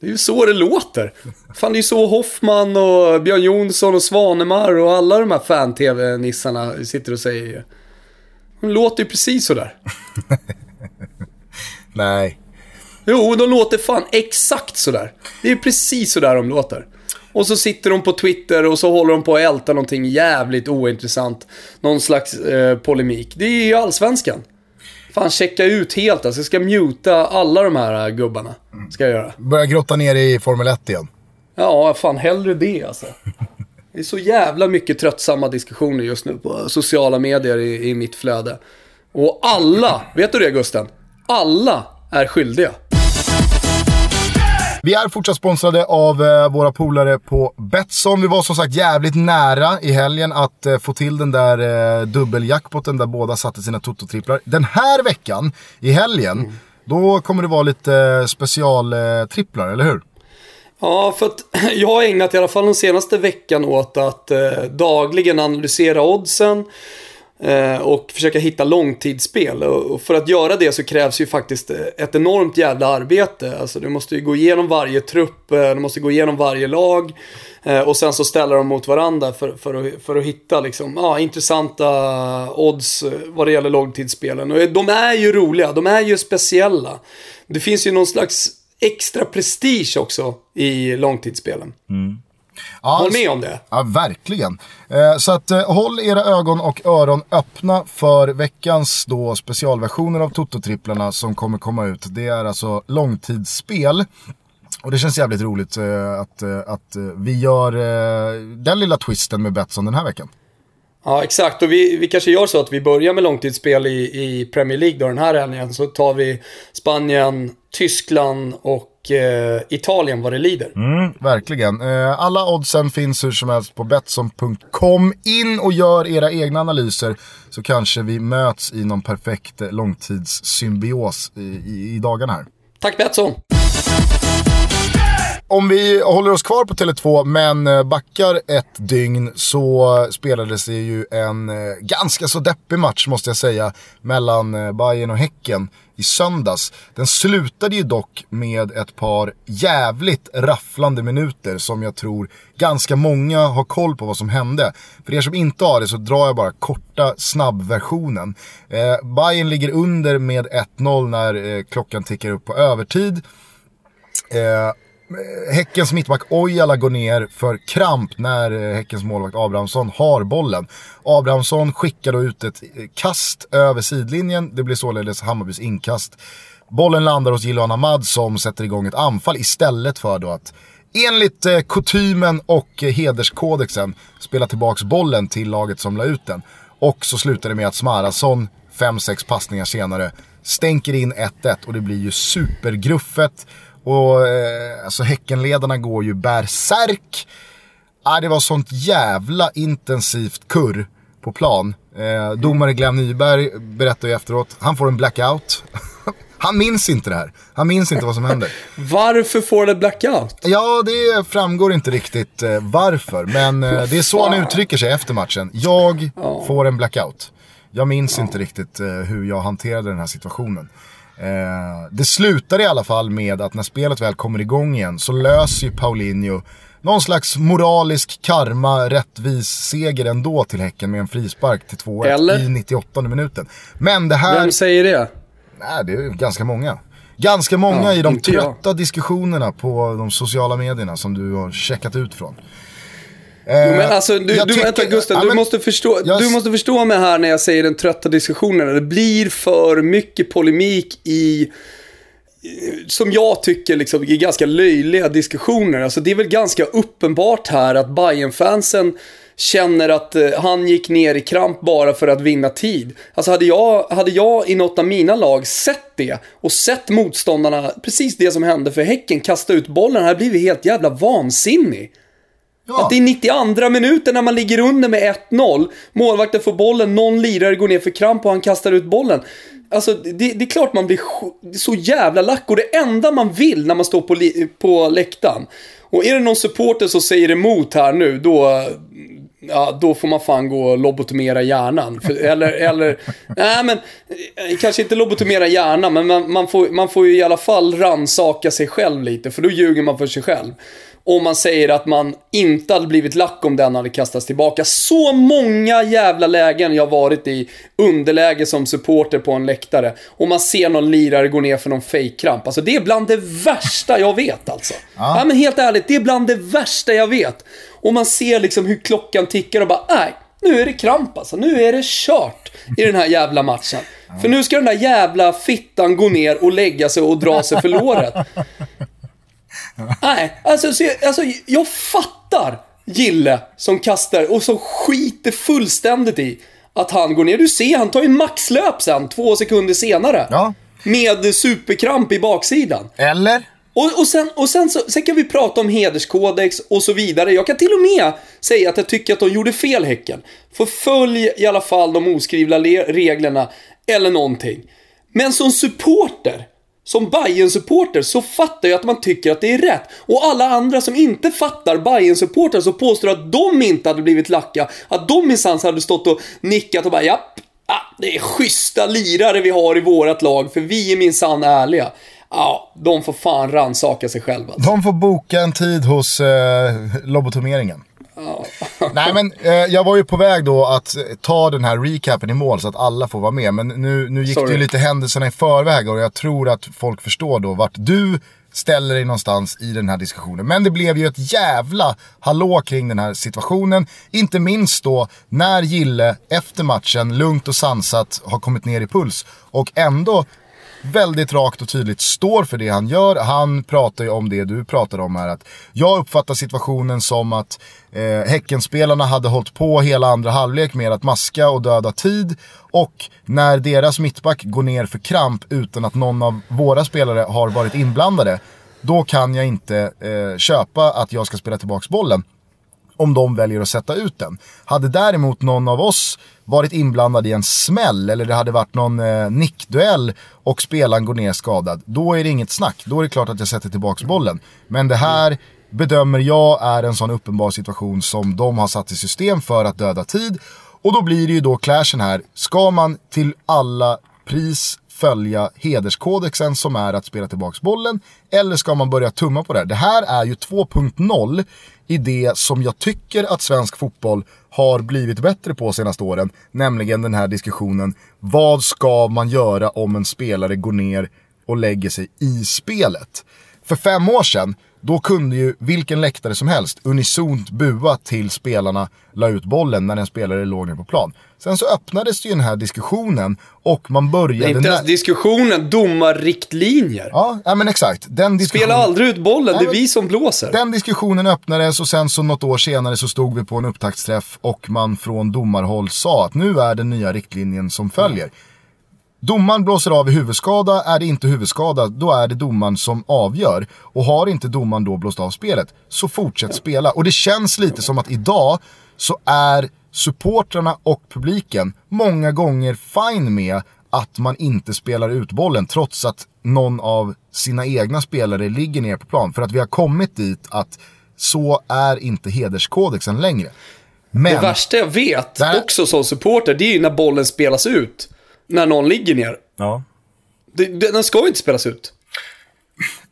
Det är ju så det låter. Fan, det är ju så Hoffman och Björn Jonsson och Svanemar och alla de här fan-tv-nissarna sitter och säger. De låter ju precis sådär. (laughs) Nej. Jo, de låter fan exakt sådär. Det är precis sådär de låter. Och så sitter de på Twitter och så håller de på att älta någonting jävligt ointressant. Någon slags eh, polemik. Det är ju allsvenskan. Fan, checka ut helt alltså. Jag ska muta alla de här äh, gubbarna. Ska jag göra. Börja grotta ner i Formel 1 igen. Ja, fan hellre det alltså. Det är så jävla mycket tröttsamma diskussioner just nu på sociala medier i, i mitt flöde. Och alla, vet du det Gusten? Alla är skyldiga. Vi är fortsatt sponsrade av eh, våra polare på Betsson. Vi var som sagt jävligt nära i helgen att eh, få till den där eh, dubbeljackpotten där båda satte sina tototripplar. Den här veckan, i helgen, mm. då kommer det vara lite specialtripplar, eller hur? Ja, för att (clears throat) jag har ägnat i alla fall den senaste veckan åt att eh, dagligen analysera oddsen Eh, och försöka hitta långtidsspel. Och för att göra det så krävs ju faktiskt eh, ett enormt jävla arbete. Alltså du måste ju gå igenom varje trupp, eh, du måste gå igenom varje lag. Och sen så ställa dem mot varandra för, för, att, för att hitta liksom, ja, intressanta odds vad det gäller långtidsspelen. Och de är ju roliga, de är ju speciella. Det finns ju någon slags extra prestige också i långtidsspelen. Mm. Ja, håll med om det. Ja, verkligen. Eh, så att eh, håll era ögon och öron öppna för veckans då specialversioner av Toto-tripplarna som kommer komma ut. Det är alltså långtidsspel. Och det känns jävligt roligt eh, att, att vi gör den lilla twisten med Betsson den här veckan. Ja, exakt. Och vi, vi kanske gör så att vi börjar med långtidsspel i, i Premier League då den här helgen. Så tar vi Spanien, Tyskland och eh, Italien vad det lider. Mm, verkligen. Eh, alla oddsen finns hur som helst på Betsson.com. In och gör era egna analyser så kanske vi möts i någon perfekt eh, långtidssymbios i, i, i dagarna här. Tack Betsson! Om vi håller oss kvar på Tele2 men eh, backar ett dygn så spelades det ju en eh, ganska så deppig match måste jag säga mellan eh, Bayern och Häcken i söndags. Den slutade ju dock med ett par jävligt rafflande minuter som jag tror ganska många har koll på vad som hände. För er som inte har det så drar jag bara korta snabbversionen. Eh, Bayern ligger under med 1-0 när eh, klockan tickar upp på övertid. Eh, Häckens mittback Ojala går ner för kramp när eh, Häckens målvakt Abrahamsson har bollen. Abrahamsson skickar då ut ett eh, kast över sidlinjen. Det blir således Hammarbys inkast. Bollen landar hos Jiloan Ahmad som sätter igång ett anfall istället för då att enligt eh, kutymen och eh, hederskodexen spela tillbaks bollen till laget som la ut den. Och så slutar det med att Smarason, 5-6 passningar senare, stänker in 1-1 och det blir ju supergruffet. Och eh, alltså Häckenledarna går ju bärsärk. Ah, det var sånt jävla intensivt kurr på plan. Eh, domare Glenn Nyberg berättar ju efteråt, han får en blackout. (laughs) han minns inte det här. Han minns inte vad som händer. (laughs) Varför får det blackout? Ja, det framgår inte riktigt eh, varför. Men eh, det är så han uttrycker sig efter matchen. Jag får en blackout. Jag minns inte riktigt eh, hur jag hanterade den här situationen. Eh, det slutar i alla fall med att när spelet väl kommer igång igen så löser ju Paulinho någon slags moralisk karma, rättvis seger ändå till Häcken med en frispark till 2-1 i 98 minuten. Men det här... Vem säger det? Nej, det är ganska många. Ganska många ja, i de trötta jag. diskussionerna på de sociala medierna som du har checkat ut från. Jo, men eh, alltså, du, du, tycker, vänta Gustav, ja, du, måste förstå, jag... du måste förstå mig här när jag säger den trötta diskussionen. Det blir för mycket polemik i som jag tycker liksom, är ganska löjliga diskussioner. Alltså det är väl ganska uppenbart här att bayern fansen känner att eh, han gick ner i kramp bara för att vinna tid. Alltså hade jag, hade jag i något av mina lag sett det och sett motståndarna, precis det som hände för Häcken, kasta ut bollen, hade blivit helt jävla vansinnig. Ja. Att det är 92 minuten när man ligger under med 1-0. Målvakten får bollen, någon lirare går ner för kramp och han kastar ut bollen. Alltså det, det är klart man blir så jävla lack och det enda man vill när man står på, på läktaren. Och är det någon supporter som säger emot här nu, då, ja, då får man fan gå och lobotomera hjärnan. För, eller, eller, (laughs) nej men, kanske inte lobotomera hjärnan, men man, man, får, man får ju i alla fall ransaka sig själv lite, för då ljuger man för sig själv om man säger att man inte hade blivit lack om den hade kastats tillbaka. Så många jävla lägen jag varit i underläge som supporter på en läktare. Och man ser någon lirare gå ner för någon fejkkramp. Alltså det är bland det värsta jag vet alltså. Ja. ja men helt ärligt, det är bland det värsta jag vet. Och man ser liksom hur klockan tickar och bara, nej, nu är det kramp alltså. Nu är det kört i den här jävla matchen. För nu ska den där jävla fittan gå ner och lägga sig och dra sig för låret. Nej, alltså, så, alltså jag fattar Gille som kastar och som skiter fullständigt i att han går ner. Du ser, han tar ju maxlöp sen, två sekunder senare. Ja. Med superkramp i baksidan. Eller? Och, och, sen, och sen, så, sen kan vi prata om hederskodex och så vidare. Jag kan till och med säga att jag tycker att de gjorde fel Häcken. Förfölj i alla fall de oskrivna reglerna eller någonting. Men som supporter som bayern supporter så fattar jag att man tycker att det är rätt. Och alla andra som inte fattar bayern supporter så påstår att de inte hade blivit lacka. Att de minsann hade stått och nickat och bara japp, ah, det är schyssta lirare vi har i vårat lag för vi är minsann ärliga. Ja, de får fan ransaka sig själva. De får boka en tid hos eh, lobotomeringen. Nej men eh, jag var ju på väg då att ta den här recapen i mål så att alla får vara med. Men nu, nu gick Sorry. det ju lite händelserna i förväg och jag tror att folk förstår då vart du ställer dig någonstans i den här diskussionen. Men det blev ju ett jävla hallå kring den här situationen. Inte minst då när Gille efter matchen lugnt och sansat har kommit ner i puls och ändå väldigt rakt och tydligt står för det han gör. Han pratar ju om det du pratar om här. Att jag uppfattar situationen som att eh, Häckenspelarna hade hållit på hela andra halvlek med att maska och döda tid. Och när deras mittback går ner för kramp utan att någon av våra spelare har varit inblandade. Då kan jag inte eh, köpa att jag ska spela tillbaka bollen om de väljer att sätta ut den. Hade däremot någon av oss varit inblandad i en smäll eller det hade varit någon eh, nickduell och spelaren går ner skadad, då är det inget snack. Då är det klart att jag sätter tillbaka bollen. Men det här bedömer jag är en sån uppenbar situation som de har satt i system för att döda tid. Och då blir det ju då clashen här. Ska man till alla pris följa hederskodexen som är att spela tillbaka bollen? Eller ska man börja tumma på det här? Det här är ju 2.0 i det som jag tycker att svensk fotboll har blivit bättre på senaste åren. Nämligen den här diskussionen. Vad ska man göra om en spelare går ner och lägger sig i spelet? För fem år sedan då kunde ju vilken läktare som helst unisont bua till spelarna la ut bollen när en spelare låg ner på plan. Sen så öppnades ju den här diskussionen och man började... Inte ens diskussionen, domarriktlinjer. Ja, ja men exakt. Den diskussionen... Spela aldrig ut bollen, det är vi som blåser. Den diskussionen öppnades och sen så något år senare så stod vi på en upptaktsträff och man från domarhåll sa att nu är den nya riktlinjen som följer. Mm. Domaren blåser av i huvudskada, är det inte huvudskada, då är det domaren som avgör. Och har inte domaren då blåst av spelet, så fortsätt spela. Och det känns lite som att idag så är supportrarna och publiken många gånger fine med att man inte spelar ut bollen trots att någon av sina egna spelare ligger ner på plan. För att vi har kommit dit att så är inte hederskodexen längre. Men, det värsta jag vet, där... också som supporter, det är ju när bollen spelas ut när någon ligger ner. Ja. Det, den ska ju inte spelas ut.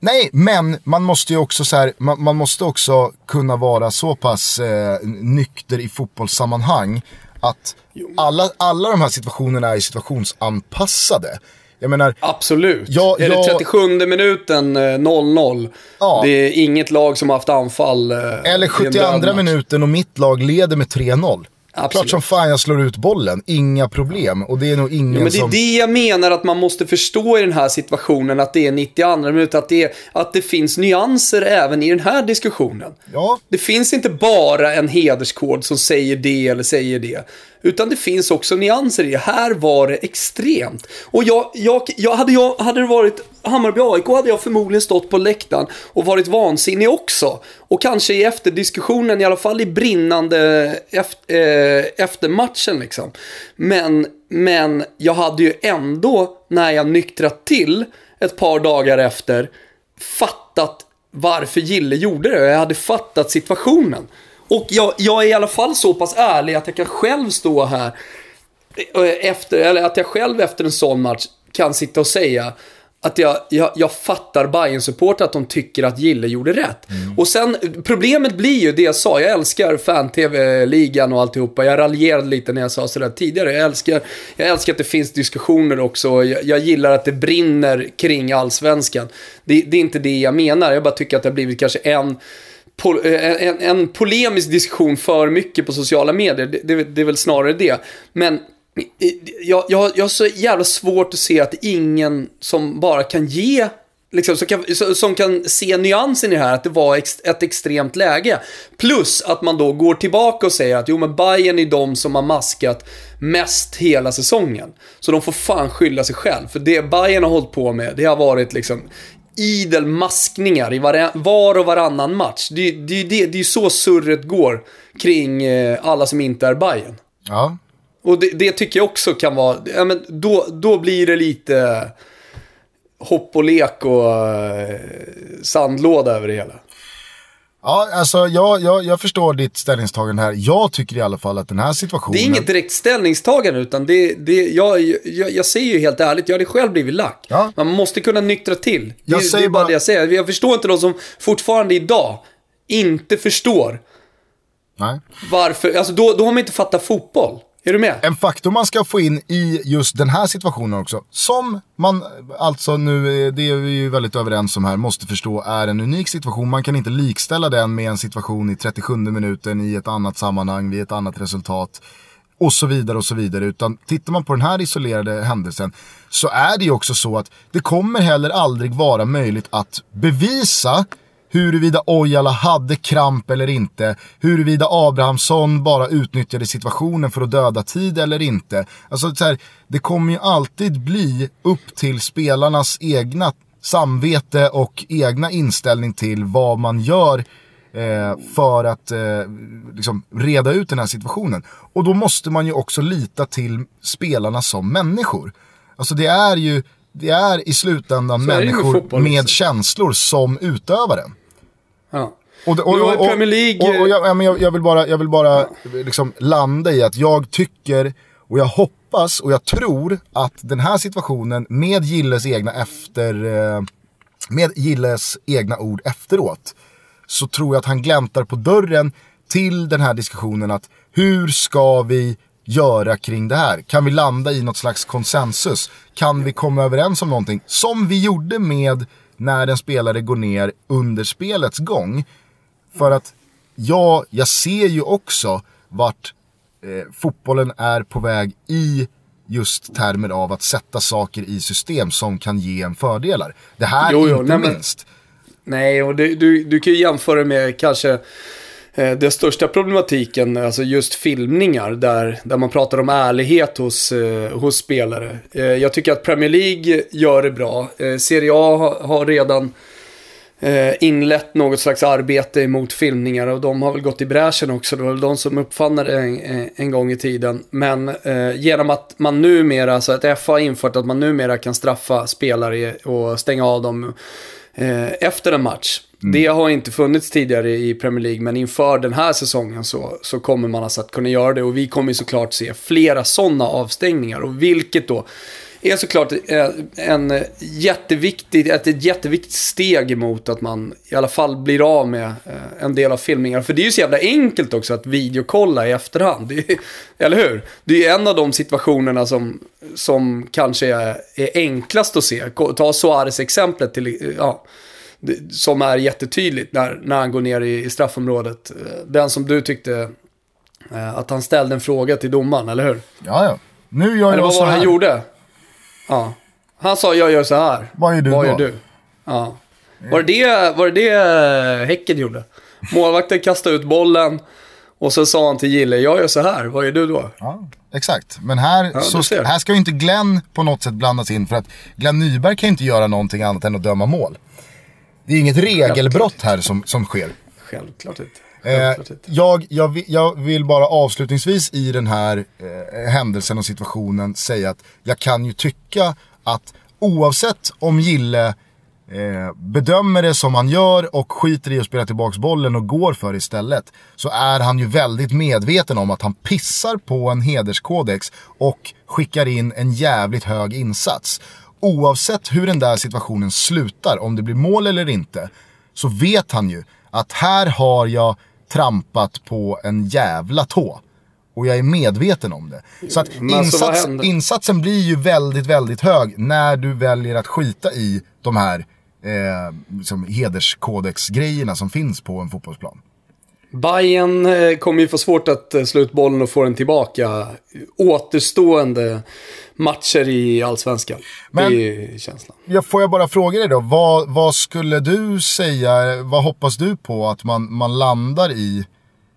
Nej, men man måste ju också så här, man, man måste också kunna vara så pass eh, nykter i fotbollssammanhang att alla, alla de här situationerna är situationsanpassade. Jag menar, Absolut. Jag, är det 37 minuten 0-0, eh, ja. det är inget lag som har haft anfall. Eh, Eller 72 minuten och mitt lag leder med 3-0. Absolut. Klart som fan jag slår ut bollen, inga problem. Och det är nog ingen ja, men det är som... det jag menar att man måste förstå i den här situationen, att det är 92 minuter, att det, att det finns nyanser även i den här diskussionen. Ja. Det finns inte bara en hederskod som säger det eller säger det. Utan det finns också nyanser i det. Här var det extremt. Och jag, jag, jag, hade, jag hade det varit Hammarby AIK hade jag förmodligen stått på läktaren och varit vansinnig också. Och kanske i efterdiskussionen, i alla fall i brinnande efter, eh, efter matchen liksom. Men, men jag hade ju ändå, när jag nyktrat till ett par dagar efter, fattat varför Gille gjorde det. Jag hade fattat situationen. Och jag, jag är i alla fall så pass ärlig att jag kan själv stå här eh, efter, eller att jag själv efter en sån match kan sitta och säga att jag, jag, jag fattar bayern support att de tycker att Gille gjorde rätt. Mm. Och sen, problemet blir ju det jag sa, jag älskar fan-tv-ligan och alltihopa. Jag raljerade lite när jag sa sådär tidigare. Jag älskar, jag älskar att det finns diskussioner också. Jag, jag gillar att det brinner kring allsvenskan. Det, det är inte det jag menar, jag bara tycker att det har blivit kanske en Eh, en, en polemisk diskussion för mycket på sociala medier. Det, det, det är väl snarare det. Men jag, jag, jag har så jävla svårt att se att ingen som bara kan ge Liksom, som, kan, som kan se nyansen i det här, att det var ex, ett extremt läge. Plus att man då går tillbaka och säger att jo men Bayern är de som har maskat mest hela säsongen. Så de får fan skylla sig själv. För det Bayern har hållit på med, det har varit liksom idel maskningar i var, och varannan match. Det, det, det, det är ju så surret går kring eh, alla som inte är Bayern. Ja. Och det, det, tycker jag också kan vara, ja, men då, då blir det lite hopp och lek och eh, sandlåda över det hela. Ja, alltså jag, jag, jag förstår ditt ställningstagande här. Jag tycker i alla fall att den här situationen... Det är inget direkt ställningstagande, utan det, det, jag, jag, jag säger ju helt ärligt, jag hade själv blivit lack. Ja. Man måste kunna nyktra till. Jag det, det är bara det jag säger. Jag förstår inte de som fortfarande idag inte förstår. Nej. Varför, alltså då, då har man inte fattat fotboll. Är du med? En faktor man ska få in i just den här situationen också, som man alltså nu, eh, det är vi ju väldigt överens om här, måste förstå är en unik situation. Man kan inte likställa den med en situation i 37 minuten i ett annat sammanhang, vid ett annat resultat och så vidare och så vidare. Utan tittar man på den här isolerade händelsen så är det ju också så att det kommer heller aldrig vara möjligt att bevisa huruvida Ojala hade kramp eller inte, huruvida Abrahamsson bara utnyttjade situationen för att döda tid eller inte. Alltså så här, det kommer ju alltid bli upp till spelarnas egna samvete och egna inställning till vad man gör eh, för att eh, liksom reda ut den här situationen. Och då måste man ju också lita till spelarna som människor. Alltså det är ju, det är i slutändan är med människor med också. känslor som utövar den. Ja. Och, och, och, och, Premier League- och, jag, jag, jag vill bara, jag vill bara liksom landa i att jag tycker och jag hoppas och jag tror att den här situationen med Gilles egna efter eh, med Gilles egna ord efteråt så tror jag att han gläntar på dörren till den här diskussionen att hur ska vi göra kring det här? Kan vi landa i något slags konsensus? Kan vi komma överens om någonting? Som vi gjorde med när en spelare går ner under spelets gång. För att ja, jag ser ju också vart eh, fotbollen är på väg i just termer av att sätta saker i system som kan ge en fördelar. Det här Jo, jo, inte nej, men- minst. Nej, och du, du, du kan ju jämföra med kanske eh, den största problematiken, alltså just filmningar, där, där man pratar om ärlighet hos, eh, hos spelare. Eh, jag tycker att Premier League gör det bra. Eh, Serie A har, har redan eh, inlett något slags arbete mot filmningar och de har väl gått i bräschen också. Det var väl de som uppfann det en, en, en gång i tiden. Men eh, genom att man numera, så att FA har infört att man numera kan straffa spelare och stänga av dem eh, efter en match. Mm. Det har inte funnits tidigare i Premier League, men inför den här säsongen så, så kommer man alltså att kunna göra det. Och vi kommer såklart se flera sådana avstängningar. Och vilket då är såklart eh, en jätteviktig, ett, ett jätteviktigt steg emot att man i alla fall blir av med eh, en del av filmningarna. För det är ju så jävla enkelt också att videokolla i efterhand. Det är, eller hur? Det är ju en av de situationerna som, som kanske är, är enklast att se. Ta Suarez-exemplet till, ja, som är jättetydligt när, när han går ner i, i straffområdet. Eh, Den som du tyckte eh, att han ställde en fråga till domaren, eller hur? Ja, ja. Nu gör Eller jag vad så var det här. han gjorde? Ja. Han sa jag gör så här. Vad gör du Vad då? gör du? Ja. Var det det, var det det Häcken gjorde? Målvakten kastade ut bollen och så sa han till Gille, jag gör så här, vad gör du då? Ja, exakt. Men här, Ja, så, här ska ju inte Glenn på något sätt blandas in för att Glenn Nyberg kan inte göra någonting annat än att döma mål. Det är inget regelbrott här som, som sker. Självklart inte. Eh, Självklart inte. jag, jag, vi- jag vill bara avslutningsvis i den här eh, händelsen och situationen säga att jag kan ju tycka att oavsett om Gille eh, bedömer det som han gör och skiter i att spela tillbaks bollen och går för istället. Så är han ju väldigt medveten om att han pissar på en hederskodex och skickar in en jävligt hög insats. Oavsett hur den där situationen slutar, om det blir mål eller inte, så vet han ju att här har jag trampat på en jävla tå. Och jag är medveten om det. Så att alltså, insats, insatsen blir ju väldigt, väldigt hög när du väljer att skita i de här eh, liksom hederskodex-grejerna som finns på en fotbollsplan. Bayern eh, kommer ju få svårt att eh, slå ut bollen och få den tillbaka. Återstående matcher i Allsvenskan. Men- Det är känslan. Ja, får jag bara fråga dig då, vad, vad skulle du säga, vad hoppas du på att man, man landar i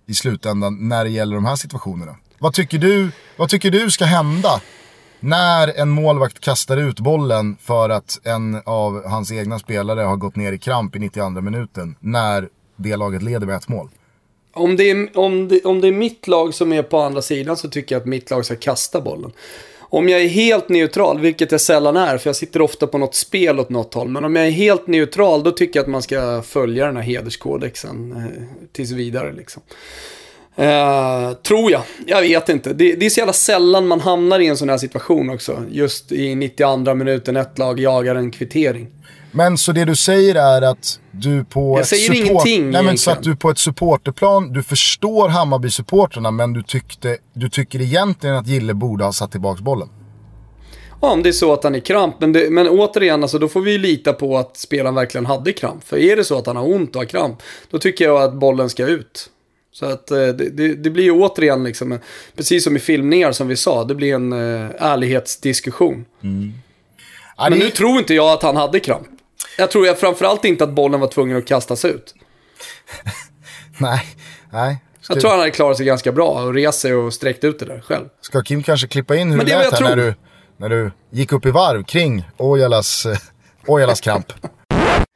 i slutändan när det gäller de här situationerna? Vad tycker du, vad tycker du ska hända när en målvakt kastar ut bollen för att en av hans egna spelare har gått ner i kramp i 92 minuten när det laget leder med ett mål? Om det, är, om, det, om det är mitt lag som är på andra sidan så tycker jag att mitt lag ska kasta bollen. Om jag är helt neutral, vilket jag sällan är, för jag sitter ofta på något spel åt något håll. Men om jag är helt neutral, då tycker jag att man ska följa den här hederskodexen eh, tills vidare. Liksom. Eh, tror jag. Jag vet inte. Det, det är så jävla sällan man hamnar i en sån här situation också. Just i 92 minuten, ett lag jagar en kvittering. Men så det du säger är att du på Jag säger support... ingenting Nej men så att du på ett supporterplan, du förstår Hammarby-supporterna men du, tyckte, du tycker egentligen att Gille borde ha satt tillbaks bollen. Ja, om det är så att han är kramp. Men, det, men återigen, alltså, då får vi ju lita på att spelaren verkligen hade kramp. För är det så att han har ont och har kramp, då tycker jag att bollen ska ut. Så att eh, det, det, det blir ju återigen, liksom, precis som i filmningar som vi sa, det blir en eh, ärlighetsdiskussion. Ja, Men nu tror inte jag att han hade kramp. Jag tror jag framförallt inte att bollen var tvungen att kastas ut. (laughs) Nej, nej. Jag tror han hade klarat sig ganska bra och rest sig och sträckt ut det där själv. ska Kim kanske klippa in hur Men det lät här när du, när du gick upp i varv kring Ojalas, eh, Ojalas kramp? (laughs)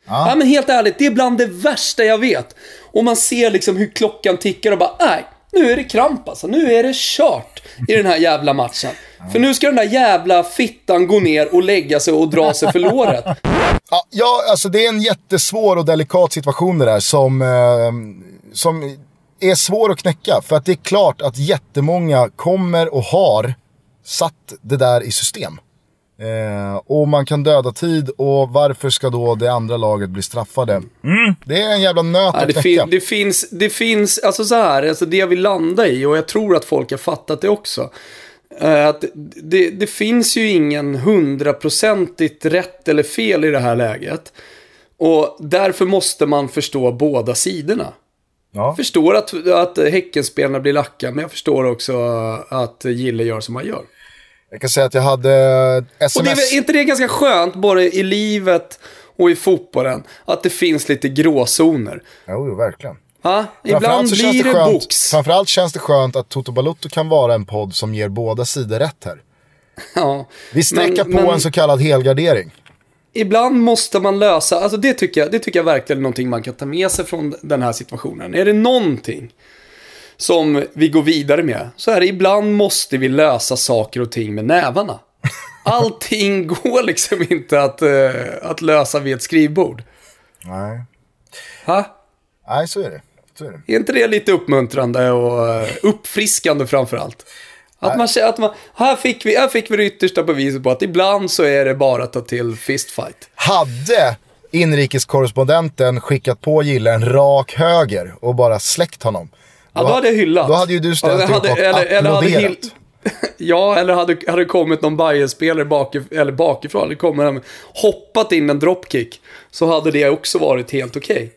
Ja. men helt ärligt, det är bland det värsta jag vet. Och man ser liksom hur klockan tickar och bara, nej, nu är det kramp alltså. Nu är det kört i den här jävla matchen. För nu ska den där jävla fittan gå ner och lägga sig och dra sig för låret. (laughs) Ja, alltså det är en jättesvår och delikat situation det där som, eh, som är svår att knäcka. För att det är klart att jättemånga kommer och har satt det där i system. Eh, och man kan döda tid och varför ska då det andra laget bli straffade? Mm. Det är en jävla nöt Ja, att det, fin, det, finns, det finns, alltså så här, alltså det jag vill landa i, och jag tror att folk har fattat det också. eh, Att det, det finns ju ingen hundraprocentigt rätt eller fel i det här läget. Och därför måste man förstå båda sidorna. Ja. Jag förstår att, att Häckenspelarna blir lacka, men jag förstår också att Gille gör som han gör. Jag kan säga att jag hade sms... Och det är, inte det ganska skönt, både i livet och i fotbollen, att det finns lite gråzoner? Jo, jo, verkligen. Ja, ibland Framförallt så känns blir det, skönt, box. Framförallt känns det skönt att Toto Balutto kan vara en podd som ger båda sidor rätt här. Ja. Vi sträcker Men- på men- en så kallad helgardering. Ibland måste man lösa, alltså det tycker, jag, det tycker jag verkligen är någonting man kan ta med sig från den här situationen. Är det någonting som vi går vidare med, så är det ibland måste vi lösa saker och ting med nävarna. (laughs) Allting går liksom inte att, eh, att lösa vid ett skrivbord. Nej. Ha? Nej, så är det. Så är det. Är inte det lite uppmuntrande och eh, uppfriskande framförallt? Att man, att man, här, fick vi, här fick vi det yttersta beviset på att ibland så är det bara att ta till fistfight. Hade inrikeskorrespondenten skickat på Gille en rak höger och bara släckt honom. Ja, då hade jag hyllat. Då hade ju du ställt Ja, hade- upp och eller, eller hade hyll- (laughs) Ja, eller hade, hade kommit någon Bayern-spelare bakif eller bakifrån, kommer han hoppat in en dropkick, så hade det också varit helt okej.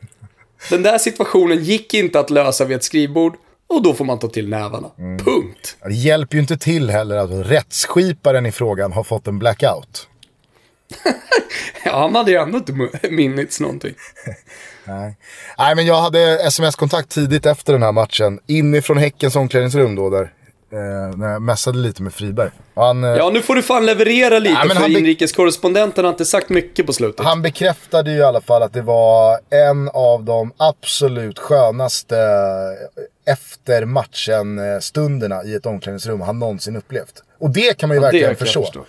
Den där situationen gick inte att lösa vid ett skrivbord, och då får man ta till nävarna. Mm. Punkt. Det hjälper ju inte till heller att rättsskiparen i frågan har fått en blackout. (laughs) Ja, han hade ju ändå inte minnits någonting. (laughs) Nej. Nej, men jag hade sms-kontakt tidigt efter den här matchen. Inifrån Häckens omklädningsrum då, där. Eh, när jag mässade lite med Friberg. Han, eh, Ja, nu får du fan leverera lite, Ja, för inrikeskorrespondenten har inte sagt mycket på slutet. han bekräftade ju i alla fall att det var en av de absolut skönaste eh, efter matchen-stunderna i ett omklädningsrum han någonsin upplevt. Och det kan man ju Ja, verkligen förstå. förstå.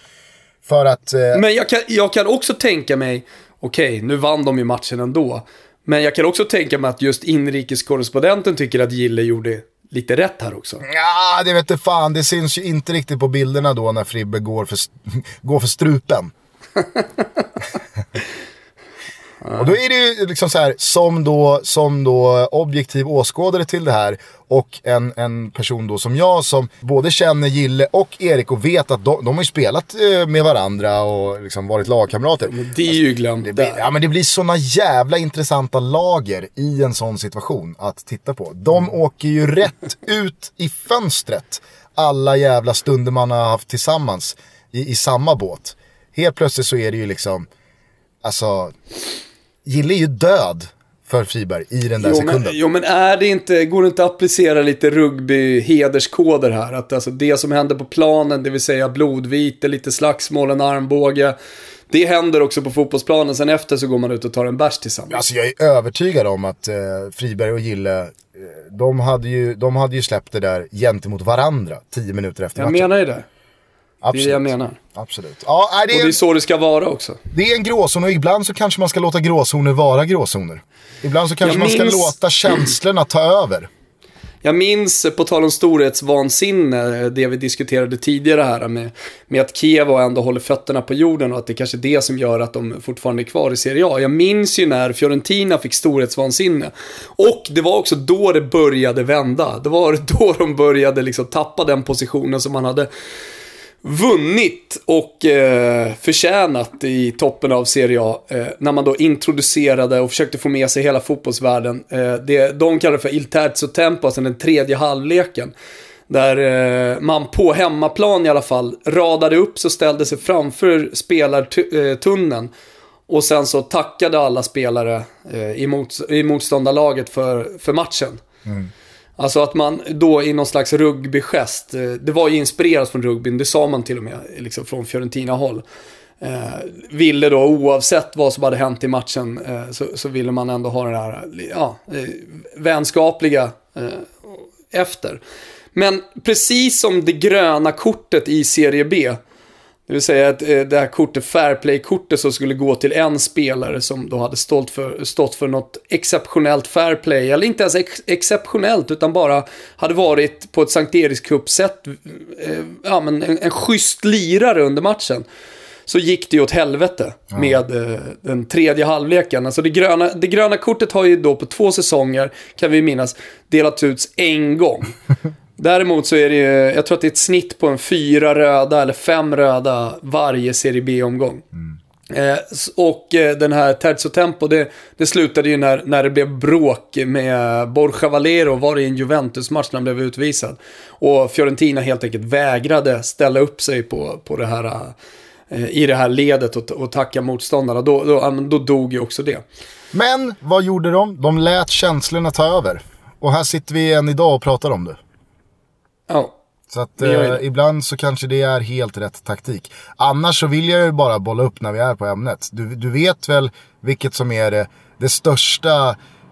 För att... Eh, Men jag kan, jag kan också tänka mig, okej, nu vann de ju matchen ändå. Men jag kan också tänka mig att just inrikeskorrespondenten tycker att Gille gjorde lite rätt här också. Ja, det vet inte fan. Det syns ju inte riktigt på bilderna då när Fribbe går för, (laughs) går för strupen. (laughs) Och då är det ju liksom så här, som då, som då objektiv åskådare till det här och en, en person då som jag som både känner Gille och Erik och vet att de, de har ju spelat eh, med varandra och liksom varit lagkamrater. Det är ju glömt Det blir, ja men det blir såna jävla intressanta lager i en sån situation att titta på. De åker ju rätt (laughs) ut i fönstret. Alla jävla stunder man har haft tillsammans i, i samma båt. Helt plötsligt så är det ju liksom, alltså, Gille är ju död för Friberg i den där Jo sekunden. men, jo men är det inte, går det inte att applicera lite rugby-hederskoder här? Att alltså det som händer på planen, det vill säga blodvite, lite slagsmål, en armbåge. Det händer också på fotbollsplanen, sen efter så går man ut och tar en bärs tillsammans. Alltså jag är övertygad om att eh, Friberg och Gille, eh, de, hade ju, de hade ju släppt det där gentemot varandra tio minuter efter jag matchen. menar ju det. Det är Absolut. det jag menar. Absolut. Ja, nej, det, Och det är så det ska vara också. det är en gråzon och ibland så kanske man ska låta gråzoner vara gråzoner. Ibland så kanske Jag man ska minns- låta känslorna ta över. Jag minns, eh, på tal om storhetsvansinne, eh, det vi diskuterade tidigare här med, med att Kievo ändå håller fötterna på jorden och att det kanske är det som gör att de fortfarande är kvar i Serie A. Jag minns ju när Fiorentina fick storhetsvansinne. Och det var också då det började vända. Det var då de började liksom tappa den positionen som man hade vunnit och eh, förtjänat i toppen av Serie A. Eh, när man då introducerade och försökte få med sig hela fotbollsvärlden. Eh, det de kallar för Il Terzo Tempo, alltså den tredje halvleken. Där eh, man på hemmaplan i alla fall radade upp så ställde sig framför spelartunneln. Eh, och sen så tackade alla spelare eh, i, mot, i motståndarlaget för, för matchen. Mm. Alltså att man då i någon slags rugbygest, eh, det var ju inspirerat från rugbyn, det sa man till och med liksom från Fiorentina-håll. eh, ville då oavsett vad som hade hänt i matchen eh, så, så, ville man ändå ha det här ja, eh, vänskapliga eh, efter. Men precis som det gröna kortet i Serie B det vill säga att eh, det här kortet, Fairplay-kortet som skulle gå till en spelare som då hade stått för, stått för något exceptionellt Fairplay. Eller inte ens ex exceptionellt, utan bara hade varit på ett Sankt Erikscup-sätt, eh, ja men en, en schysst lirare under matchen. Så gick det ju åt helvete ja. med eh, den tredje halvleken. Alltså det gröna, det gröna kortet har ju då på två säsonger, kan vi minnas, delats ut en gång. (laughs) Däremot så är det ju, jag tror att det är ett snitt på en fyra röda eller fem röda varje Serie B-omgång. Mm. Eh, och eh, den här Terzo Tempo, det, det slutade ju när, när det blev bråk med Borja Valero, var det i en Juventus-match när han blev utvisad. Och Fiorentina helt enkelt vägrade ställa upp sig på, på det här, eh, i det här ledet och, och tacka motståndarna. Då, då, då dog ju också det. Men vad gjorde de? De lät känslorna ta över. Och här sitter vi än idag och pratar om det. Ja. Så att eh, ibland så kanske det är helt rätt taktik. Annars så vill jag ju bara bolla upp när vi är på ämnet. Du, du vet väl vilket som är det, det största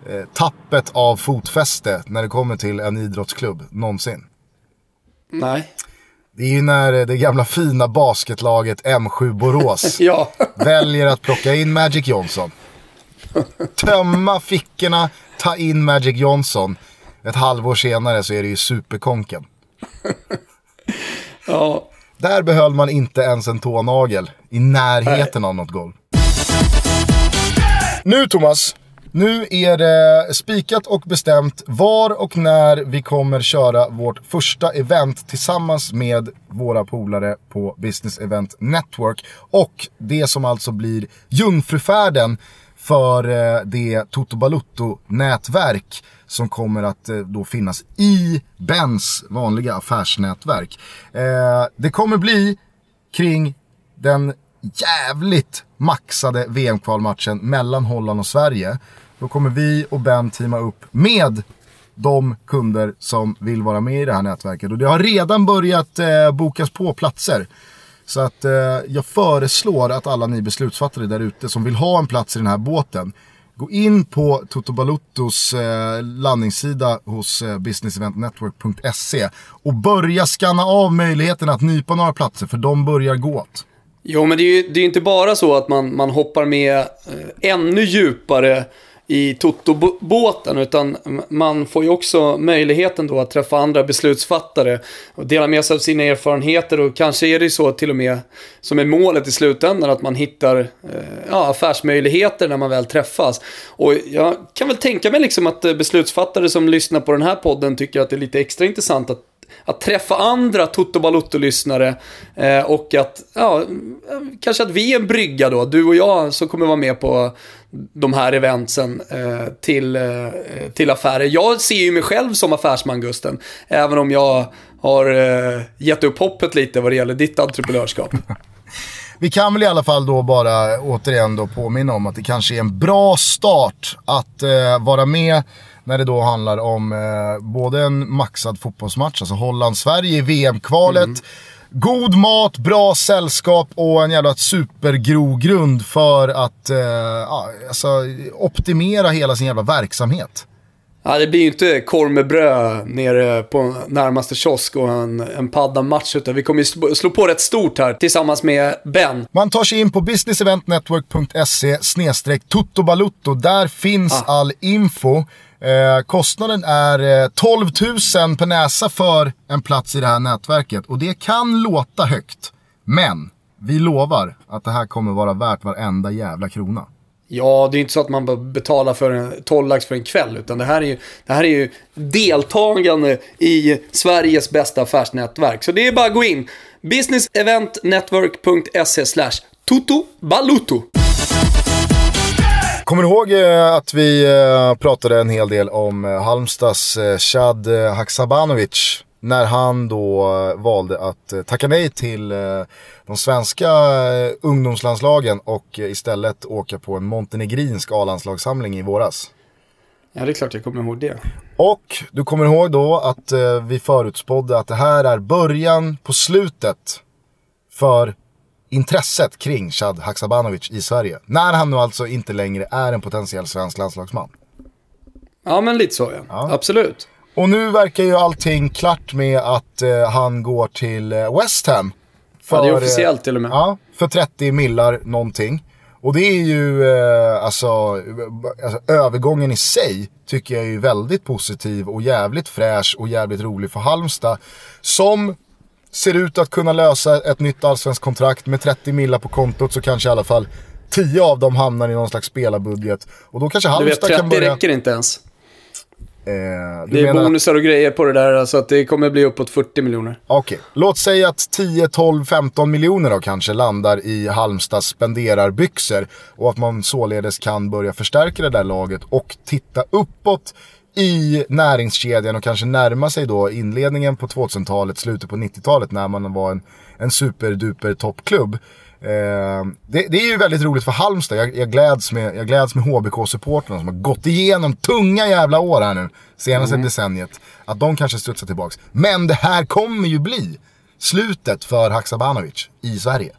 eh, tappet av fotfäste när det kommer till en idrottsklubb någonsin? Nej. Det är ju när det gamla fina basketlaget M7 Borås (laughs) ja. väljer att plocka in Magic Johnson. Tömma fickorna, ta in Magic Johnson. Ett halvår senare så är det ju superkonken. (laughs) ja. Där behöll man inte ens en tånagel i närheten Nej. av något golv. Nu Thomas, nu är det spikat och bestämt var och när vi kommer köra vårt första event tillsammans med våra polare på Business Event Network. Och det som alltså blir jungfrufärden för eh, det Toto Balutto-nätverk som kommer att eh, då finnas i Bens vanliga affärsnätverk. Eh, det kommer bli kring den jävligt maxade VM-kvalmatchen mellan Holland och Sverige. Då kommer vi och Ben teama upp med de kunder som vill vara med i det här nätverket. Och det har redan börjat eh, bokas på platser. Så att eh, jag föreslår att alla ni beslutsfattare där ute som vill ha en plats i den här båten Gå in på Toto Baluttos eh, landningssida hos eh, businesseventnetwork.se och börja scanna av möjligheten att nypa några platser för de börjar gå åt. Jo, men det är ju det är inte bara så att man, man hoppar med eh, ännu djupare i Toto-båten, utan man får ju också möjligheten då att träffa andra beslutsfattare och dela med sig av sina erfarenheter och kanske är det så till och med som är målet i slutändan att man hittar eh, ja, affärsmöjligheter när man väl träffas. Och jag kan väl tänka mig liksom att eh, beslutsfattare som lyssnar på den här podden tycker att det är lite extra intressant att att träffa andra Toto Balutto-lyssnare eh, och att, ja, kanske att vi är en brygga då, du och jag som kommer vara med på de här eventsen eh, till, eh, till affärer. Jag ser ju mig själv som affärsman Gusten, även om jag har eh, gett upp hoppet lite vad det gäller ditt entreprenörskap. (laughs) Vi kan väl i alla fall då bara återigen då påminna om att det kanske är en bra start att eh, vara med när det då handlar om eh, både en maxad fotbollsmatch, alltså Holland-Sverige i VM-kvalet. Mm. God mat, bra sällskap och en jävla supergrogrund för att eh, alltså, optimera hela sin jävla verksamhet. Ja, det blir ju inte korv med bröd nere på närmaste kiosk och en, en padda-match, utan vi kommer ju slå på rätt stort här tillsammans med Ben. Man tar sig in på businesseventnetwork.se snedstreck. Där finns ah. all info. Eh, kostnaden är eh, 12 000 per näsa för en plats i det här nätverket. Och det kan låta högt. Men vi lovar att det här kommer vara värt varenda jävla krona. Ja, det är inte så att man betalar för en 12 lax för en kväll. Utan det här, är ju, det här är ju deltagande i Sveriges bästa affärsnätverk. Så det är bara att gå in. businesseventnetwork.se slash tutobaluto. Kommer du ihåg eh, att vi eh, pratade en hel del om eh, Halmstads Chad Haksabanovic när han då valde att tacka nej till de svenska ungdomslandslagen och istället åka på en montenegrinsk A-landslagssamling i våras. Ja, det är klart jag kommer ihåg det. Och du kommer ihåg då att vi förutspådde att det här är början på slutet för intresset kring Shad Haksabanovic i Sverige. När han nu alltså inte längre är en potentiell svensk landslagsman. Ja, men lite så ja. ja. Absolut. Och nu verkar ju allting klart med att eh, han går till eh, West Ham. För, ja, det är officiellt till och med. Ja, för 30 millar någonting. Och det är ju, eh, alltså, alltså, övergången i sig tycker jag är väldigt positiv och jävligt fräsch och jävligt rolig för Halmstad. Som ser ut att kunna lösa ett nytt allsvenskt kontrakt med 30 millar på kontot så kanske i alla fall 10 av dem hamnar i någon slags spelarbudget. Och då kanske Halmstad du vet, 30 kan börja... räcker inte ens. Eh, det är bonusar och grejer på det där, så att det kommer bli uppåt 40 miljoner. Okej, okay. låt säga att 10, 12, 15 miljoner då kanske landar i Halmstads spenderarbyxor. Och att man således kan börja förstärka det där laget och titta uppåt i näringskedjan och kanske närma sig då inledningen på 2000-talet, slutet på 90-talet när man var en, en superduper toppklubb. Eh, det, det, är ju väldigt roligt för Halmstad. Jag, jag gläds med, jag gläds med HBK-supportrarna som har gått igenom tunga jävla år här nu. Senaste mm. decenniet. Att de kanske studsar tillbaks. Men det här kommer ju bli slutet för Haksabanovic i Sverige.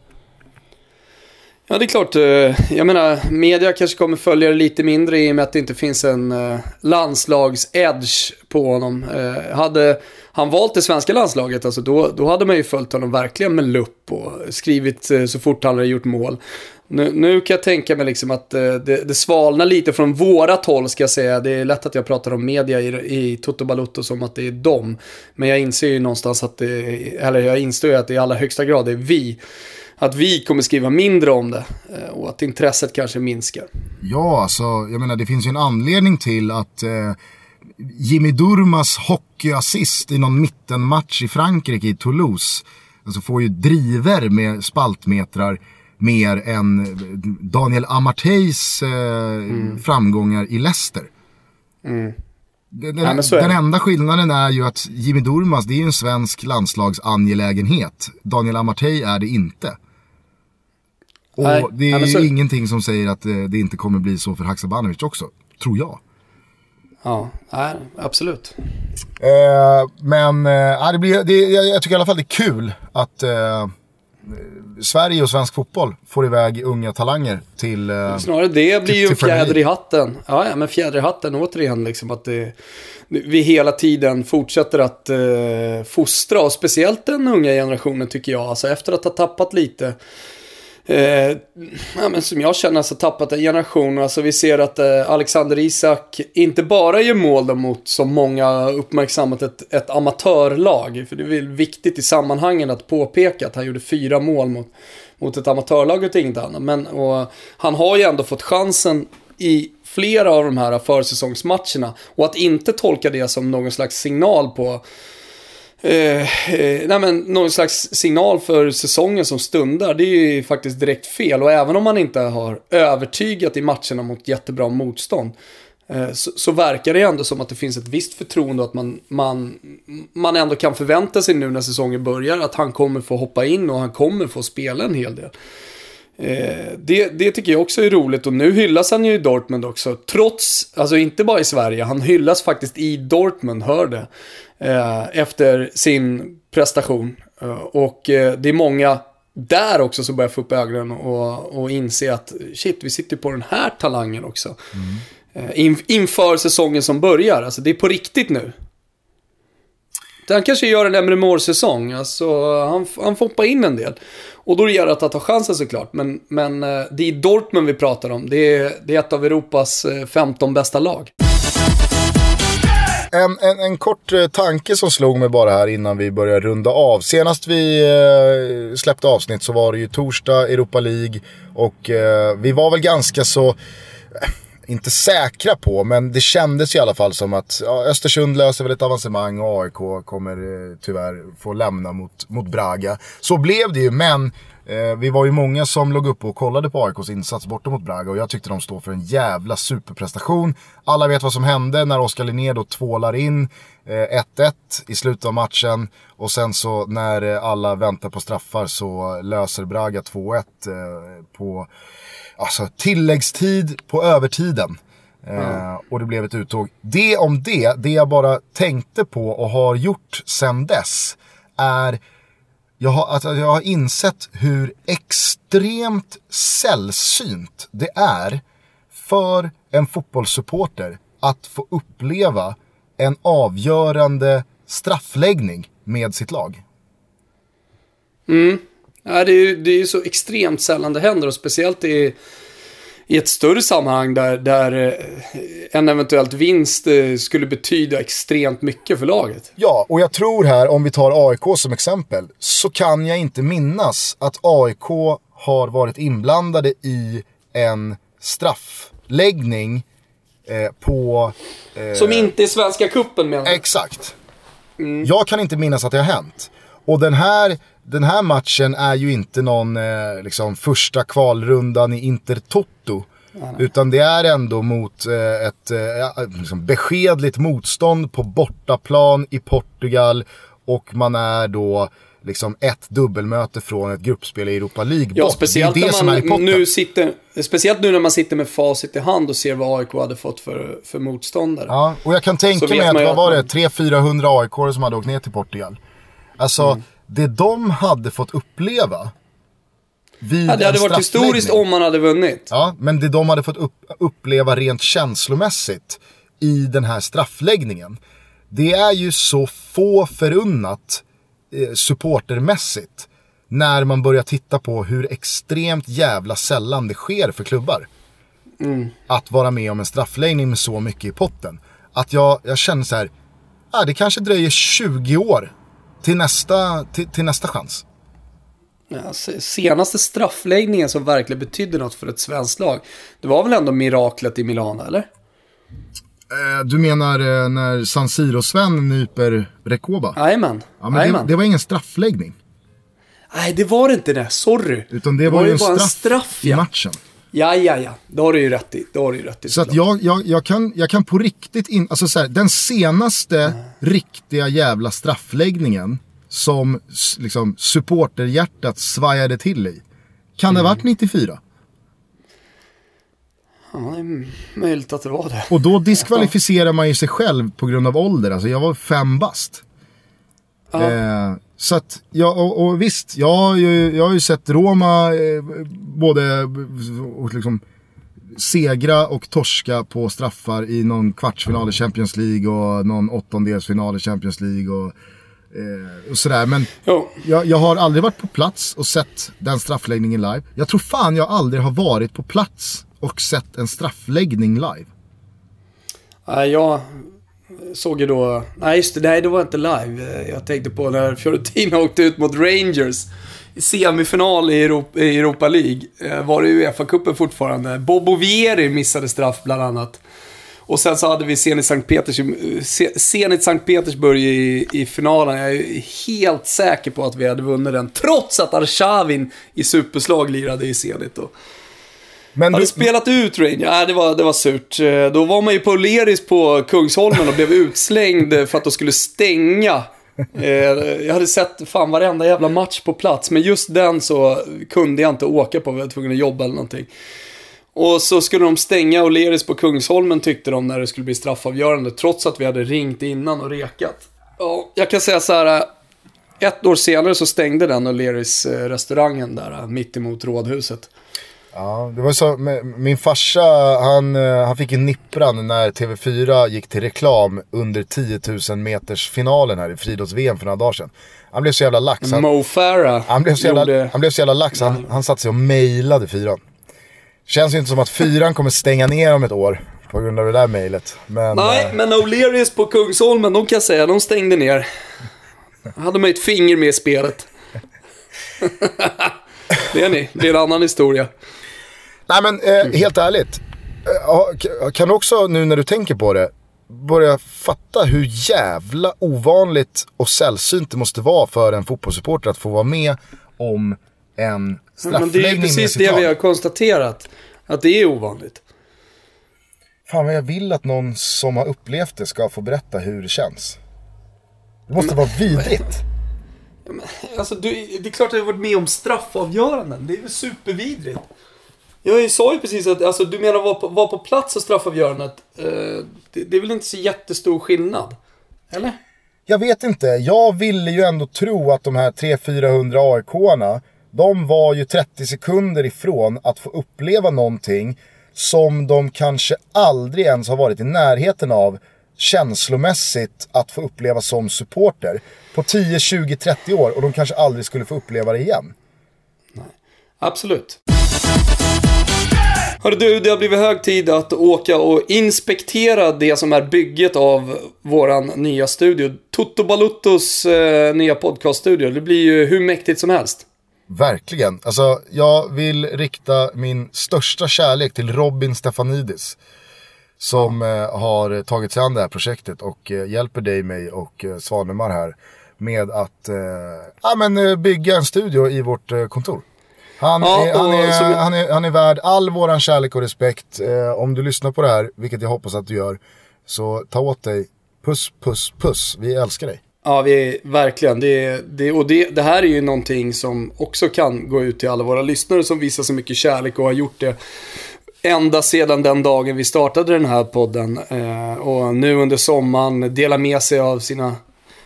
Ja, det är klart. Eh, jag menar, media kanske kommer följa det lite mindre i och med att det inte finns en eh, landslags-edge på honom. Eh, hade han valt det svenska landslaget, alltså då, då hade man ju följt honom verkligen med lupp och skrivit så fort han hade gjort mål. Nu, nu kan jag tänka mig liksom att det, det svalnar lite från vårat håll ska jag säga. Det är lätt att jag pratar om media i, i Toto Balotto som att det är dem. Men jag inser ju någonstans att det, eller jag inser ju att det i allra högsta grad är vi att vi kommer skriva mindre om det eh, och att intresset kanske minskar. Ja, alltså jag menar det finns ju en anledning till att eh, Jimmy Durmas hockeyassist i någon mittenmatch i Frankrike i Toulouse alltså får ju driver med spaltmetrar mer än Daniel Amarteys eh, mm. framgångar i Leicester. Mm. Den, ja, den enda skillnaden är ju att Jimmy Durmas, det är ju en svensk landslagsangelägenhet. Daniel Amartey är det inte. Och nej, det är så... ingenting som säger att eh, det inte kommer bli så för Haksabanovic också, tror jag. Ja, nej, absolut. Eh, men eh, det blir, det, jag, jag, tycker i alla fall det är kul att eh, Sverige och svensk fotboll får iväg unga talanger till eh, Snarare det blir ju en fjäder i hatten. Ja, ja, men fjäder i hatten återigen liksom att det, vi hela tiden fortsätter att eh, fostra och speciellt den unga generationen tycker jag. Alltså efter att ha tappat lite Eh, ja, men som jag känner så tappat en generation. Alltså vi ser att eh, Alexander Isak inte bara gör mål mot, som många uppmärksammat, ett, ett amatörlag. För det är väl viktigt i sammanhangen att påpeka att han gjorde fyra mål mot, mot ett amatörlag och inget annat. Men och, han har ju ändå fått chansen i flera av de här försäsongsmatcherna. Och att inte tolka det som någon slags signal på Eh, eh, nej men, någon slags signal för säsongen som stundar, det är ju faktiskt direkt fel. Och även om man inte har övertygat i matcherna mot jättebra motstånd, eh, så, så, verkar det ändå som att det finns ett visst förtroende att man, man, man ändå kan förvänta sig nu när säsongen börjar att han kommer få hoppa in och han kommer få spela en hel del. Eh, det, det tycker jag också är roligt och nu hyllas han ju i Dortmund också. Trots, alltså inte bara i Sverige, han hyllas faktiskt i Dortmund, hör det. Eh, efter sin prestation. Eh, och eh, det är många där också som börjar få upp ögonen och, och inse att shit, vi sitter på den här talangen också. Mm. In, inför säsongen som börjar, alltså det är på riktigt nu. Han kanske gör en Emre Moore-säsong, alltså han, han får hoppa in en del. Och då gäller det att ta chansen såklart, men, men det är Dortmund vi pratar om. Det är, det är ett av Europas 15 bästa lag. En, en, en, kort eh, tanke som slog mig bara här innan vi börjar runda av. Senast vi eh, släppte avsnitt så var det ju torsdag, Europa League och eh, vi var väl ganska så eh, inte säkra på, men det kändes i alla fall som att ja, Östersund löser väl ett avancemang och AIK kommer eh, tyvärr få lämna mot, mot Braga. Så blev det ju, men Eh, vi var ju många som låg upp och kollade på AIKs insats borta mot Braga och jag tyckte de står för en jävla superprestation. Alla vet vad som hände när Oskar Linné då tvålar in 1-1 eh, i slutet av matchen och sen så när eh, alla väntar på straffar så löser Braga 2-1 eh, på alltså, tilläggstid på övertiden. Mm. och det blev ett uttåg. Det om det, det jag bara tänkte på och har gjort sen dess är jag har, alltså, jag har insett hur extremt sällsynt det är för en fotbollssupporter att få uppleva en avgörande straffläggning med sitt lag. Ja, det är ju det är så extremt sällan det händer och speciellt i, i ett större sammanhang där, där eh, en eventuellt vinst eh, skulle betyda extremt mycket för laget. Ja, och jag tror här, om vi tar AIK som exempel, så kan jag inte minnas att AIK har varit inblandade i en straffläggning eh, på... Eh, Som inte är Svenska Cupen menar jag. Exakt. Jag kan inte minnas att det har hänt. Och den här, den här matchen är ju inte någon eh, liksom, första kvalrundan i Intertoto. Utan det är ändå mot eh, ett eh, liksom beskedligt motstånd på bortaplan i Portugal. Och man är då liksom ett dubbelmöte från ett gruppspel i Europa League Ja, bort. speciellt, det är det som är i när man potten. nu sitter, speciellt nu när man sitter med facit i hand och ser vad AIK hade fått för, för motståndare. Ja, och jag kan tänka mig att, vad var det, man- 300-400 aik som hade åkt ner till Portugal. Alltså, Mm. Det de hade fått uppleva vid Ja, det hade varit historiskt om man hade vunnit. Ja, men det de hade fått upp, uppleva rent känslomässigt i den här straffläggningen. Det är ju så få förunnat eh, supportermässigt. När man börjar titta på hur extremt jävla sällan det sker för klubbar. Att vara med om en straffläggning med så mycket i potten. Att jag, jag känner så här, ah, det kanske dröjer 20 år till nästa, till, till nästa chans. Ja, se- senaste straffläggningen som verkligen betydde något för ett svenskt lag. Det var väl ändå miraklet i Milano, eller? Eh, Du menar eh, när San Siro-Sven nyper Rekoba? Jajamän. Ja, men det, det var ingen straffläggning. Nej, det var det inte det. Sorry. Utan det, var, ju en straff, en straff i ja. matchen. Ja, ja, ja. Det har du ju rätt i. Det har du ju rätt i. Så att jag, jag, jag, kan, jag kan på riktigt in, alltså så här, den senaste riktiga jävla straffläggningen som liksom, supporterhjärtat svajade till i. Kan det ha varit 94? Ja, det är möjligt att det var det. Och då diskvalificerar man ju sig själv på grund av ålder. Alltså jag var fem bast. Ja. Eh, så att, ja, och, och visst, jag har ju, jag har ju sett Roma eh, både och liksom, segra och torska på straffar i någon kvartsfinal i Champions League och någon åttondelsfinal i Champions League och, eh, och sådär. Men jag, jag har aldrig varit på plats och sett den straffläggningen live. Jag tror fan jag aldrig har varit på plats och sett en straffläggning live. Nej, jag såg ju då... Nej, just det. Nej, det var inte live. Eh, jag tänkte på när Fiorentina (laughs) åkte ut mot Rangers. I semifinal i Europa, i Europa League eh, var det ju Uefa-cupen fortfarande. Bobo Vieri missade straff bland annat. Och sen så hade vi Zenit Sankt, Peters, Petersburg i, i finalen. Jag är helt säker på att vi hade vunnit den. Trots att Arshavin i superslag lirade i Zenit då. Men Hade du, spelat ut Ranger? Nej, det var, det var surt. Eh, Då var man ju på Leris på Kungsholmen och blev utslängd för att de skulle stänga. Eh, Jag hade sett fan varenda jävla match på plats, men just den så kunde jag inte åka på, vi var tvungen att jobba eller någonting. Och så skulle de stänga O'Learys på Kungsholmen tyckte de när det skulle bli straffavgörande, trots att vi hade ringt innan och rekat. Ja, jag kan säga så här. eh, Ett år senare så stängde den O'Learys restaurangen där, mitt emot rådhuset. Ja, det var så, min farsa han, eh, han fick en nippran när TV4 gick till reklam under 10 000 meters finalen här i friidrotts-VM för några dagar sedan. Han blev så jävla lax. Han, Mo Farah han, blev, så jävla, gjorde- han blev så jävla lax, han, han satte sig och mejlade fyran. Känns ju inte som att fyran kommer stänga ner om ett år på grund av det där mejlet. Men, Nej, eh, men O'Learys på Kungsholmen, de kan jag säga, de stängde ner. Hade man ett finger med i spelet. (laughs) det är ni, det är en annan historia. Nej men eh, helt ärligt. Eh, kan du också nu när du tänker på det börja fatta hur jävla ovanligt och sällsynt det måste vara för en fotbollssupporter att få vara med om en Men straffläggning det är ju precis det vi har konstaterat. Att det är ovanligt. Fan vad jag vill att någon som har upplevt det ska få berätta hur det känns. Det måste vara vidrigt. Alltså, du, det är klart att jag har varit med om straffavgöranden. Det är väl supervidrigt. Jag sa ju precis att, alltså, du menar vara på, var på plats och straffavgörandet. Eh, det, det är väl inte så jättestor skillnad? Eller? jag vet inte, jag ville ju ändå tro att de här 300-400 AIK-arna, de var ju 30 sekunder ifrån att få uppleva någonting som de kanske aldrig ens har varit i närheten av känslomässigt att få uppleva som supporter på 10, 20, 30 år och de kanske aldrig skulle få uppleva det igen. Nej. Absolut. Hörru du, det har blivit hög tid att åka och inspektera det som är bygget av våran nya studio. Toto Baluttos eh, nya podcaststudio. Det blir ju hur mäktigt som helst. Verkligen. Alltså, jag vill rikta min största kärlek till Robin Stefanidis. Som eh, har tagit sig an det här projektet och eh, hjälper dig, mig och eh, Svanemar här med att eh, ja, men, eh, bygga en studio i vårt eh, kontor. Han, Ja, är, han, är, som- han, är, han är värd all våran kärlek och respekt. Eh, om du lyssnar på det här, vilket jag hoppas att du gör, så ta åt dig. Puss, puss, puss. Vi älskar dig. Ja, vi, verkligen. Det, det, och det, det här är ju någonting som också kan gå ut till alla våra lyssnare som visar så mycket kärlek och har gjort det ända sedan den dagen vi startade den här podden. Eh, och nu under sommaren delar med sig av sina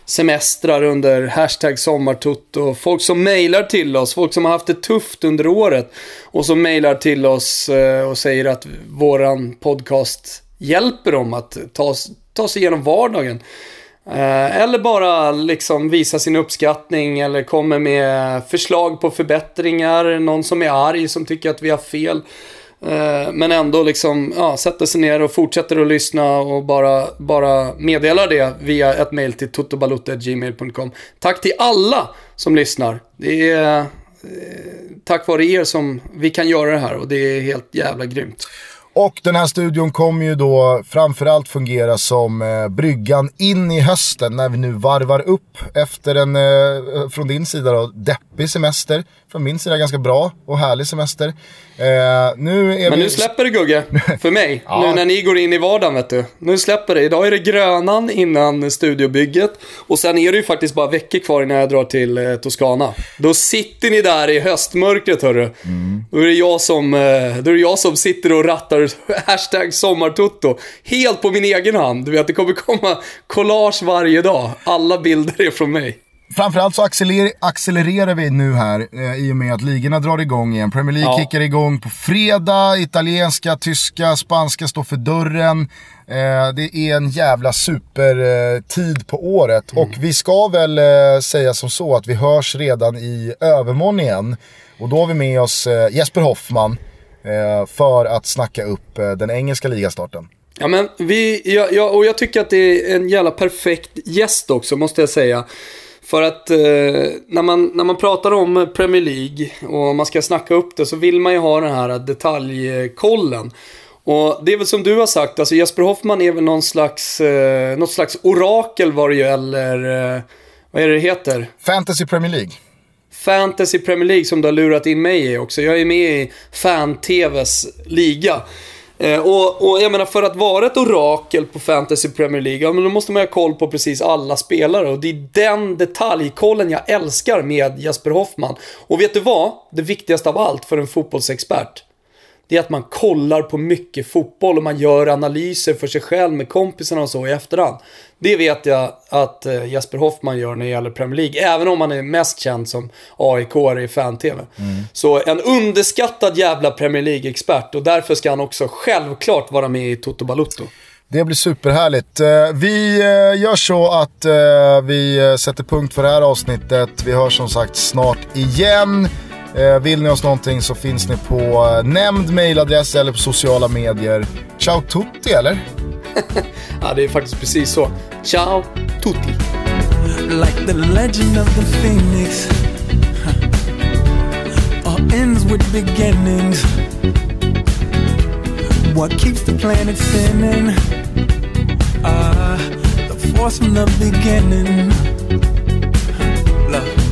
semestrar under hashtag sommartutto. Folk som mejlar till oss, folk som har haft det tufft under året och som mejlar till oss eh, och säger att våran podcast hjälper dem att ta, ta sig igenom vardagen. Eh, eller bara liksom visa sin uppskattning eller kommer med förslag på förbättringar. Någon som är arg som tycker att vi har fel. Eh, men ändå liksom, ja, sätter sig ner och fortsätter att lyssna och bara, bara meddelar det via ett mail till totobalutta.gmail.com. Tack till alla som lyssnar. Det är eh, tack vare er som vi kan göra det här och det är helt jävla grymt. Och den här studion kommer ju då framförallt fungera som eh, bryggan in i hösten när vi nu varvar upp efter en, eh, från din sida då, deppig semester. Från min sida ganska bra och härlig semester. Eh, nu är Men vi... nu släpper det Gugge, för mig. (laughs) Ja. Nu när ni går in i vardagen vet du. Nu släpper det. Idag är det Grönan innan studiobygget. Och sen är det ju faktiskt bara veckor kvar innan jag drar till eh, Toscana. Då sitter ni där i höstmörkret hörru. Då, är det jag som, eh, då är det jag som sitter och rattar (laughs) hashtag sommartutto. Helt på min egen hand. Du vet, det kommer komma (laughs) collage varje dag. Alla bilder är från mig. Framförallt så accelerer, accelererar vi nu här eh, i och med att ligorna drar igång igen. Premier League Ja. kickar igång på fredag, italienska, tyska, spanska står för dörren. Eh, det är en jävla supertid eh, på året. Och vi ska väl eh, säga som så att vi hörs redan i övermorgon igen. Och då har vi med oss eh, Jesper Hoffman eh, för att snacka upp den engelska ligastarten. Ja, men vi, ja, ja, och jag tycker att det är en jävla perfekt gäst också, måste jag säga. För att eh, när, man, när man pratar om Premier League och man ska snacka upp det så vill man ju ha den här detaljkollen. Och det är väl som du har sagt, alltså Jesper Hoffman är väl någon slags, eh, något slags orakel vad det gäller, eh, vad är det det heter? Fantasy Premier League. Fantasy Premier League som du har lurat in mig i också. Jag är med i Fan-TVs liga. Eh, och, och jag menar för att vara ett orakel på Fantasy Premier League, ja, men då måste man ha koll på precis alla spelare. Och det är den detaljkollen jag älskar med Jesper Hoffman. Och vet du vad? Det viktigaste av allt för en fotbollsexpert. Det är att man kollar på mycket fotboll och man gör analyser för sig själv med kompisarna och så i efterhand. Det vet jag att eh, Jesper Hoffman gör när det gäller Premier League. Även om han är mest känd som aik i fan-tv. Så en underskattad jävla Premier League-expert och därför ska han också självklart vara med i Toto Balutto. Det blir superhärligt. Eh, Vi eh, gör så att vi sätter punkt för det här avsnittet. Vi hörs som sagt snart igen. Vill ni oss någonting så finns ni på nämnd mailadress eller på sociala medier. Ciao tutti eller? (laughs) Ja, det är faktiskt precis så. Ciao, tutti! like the legend of the phoenix. All ends with beginnings. What keeps the planet spinning? Ah, the force from the beginning. Love.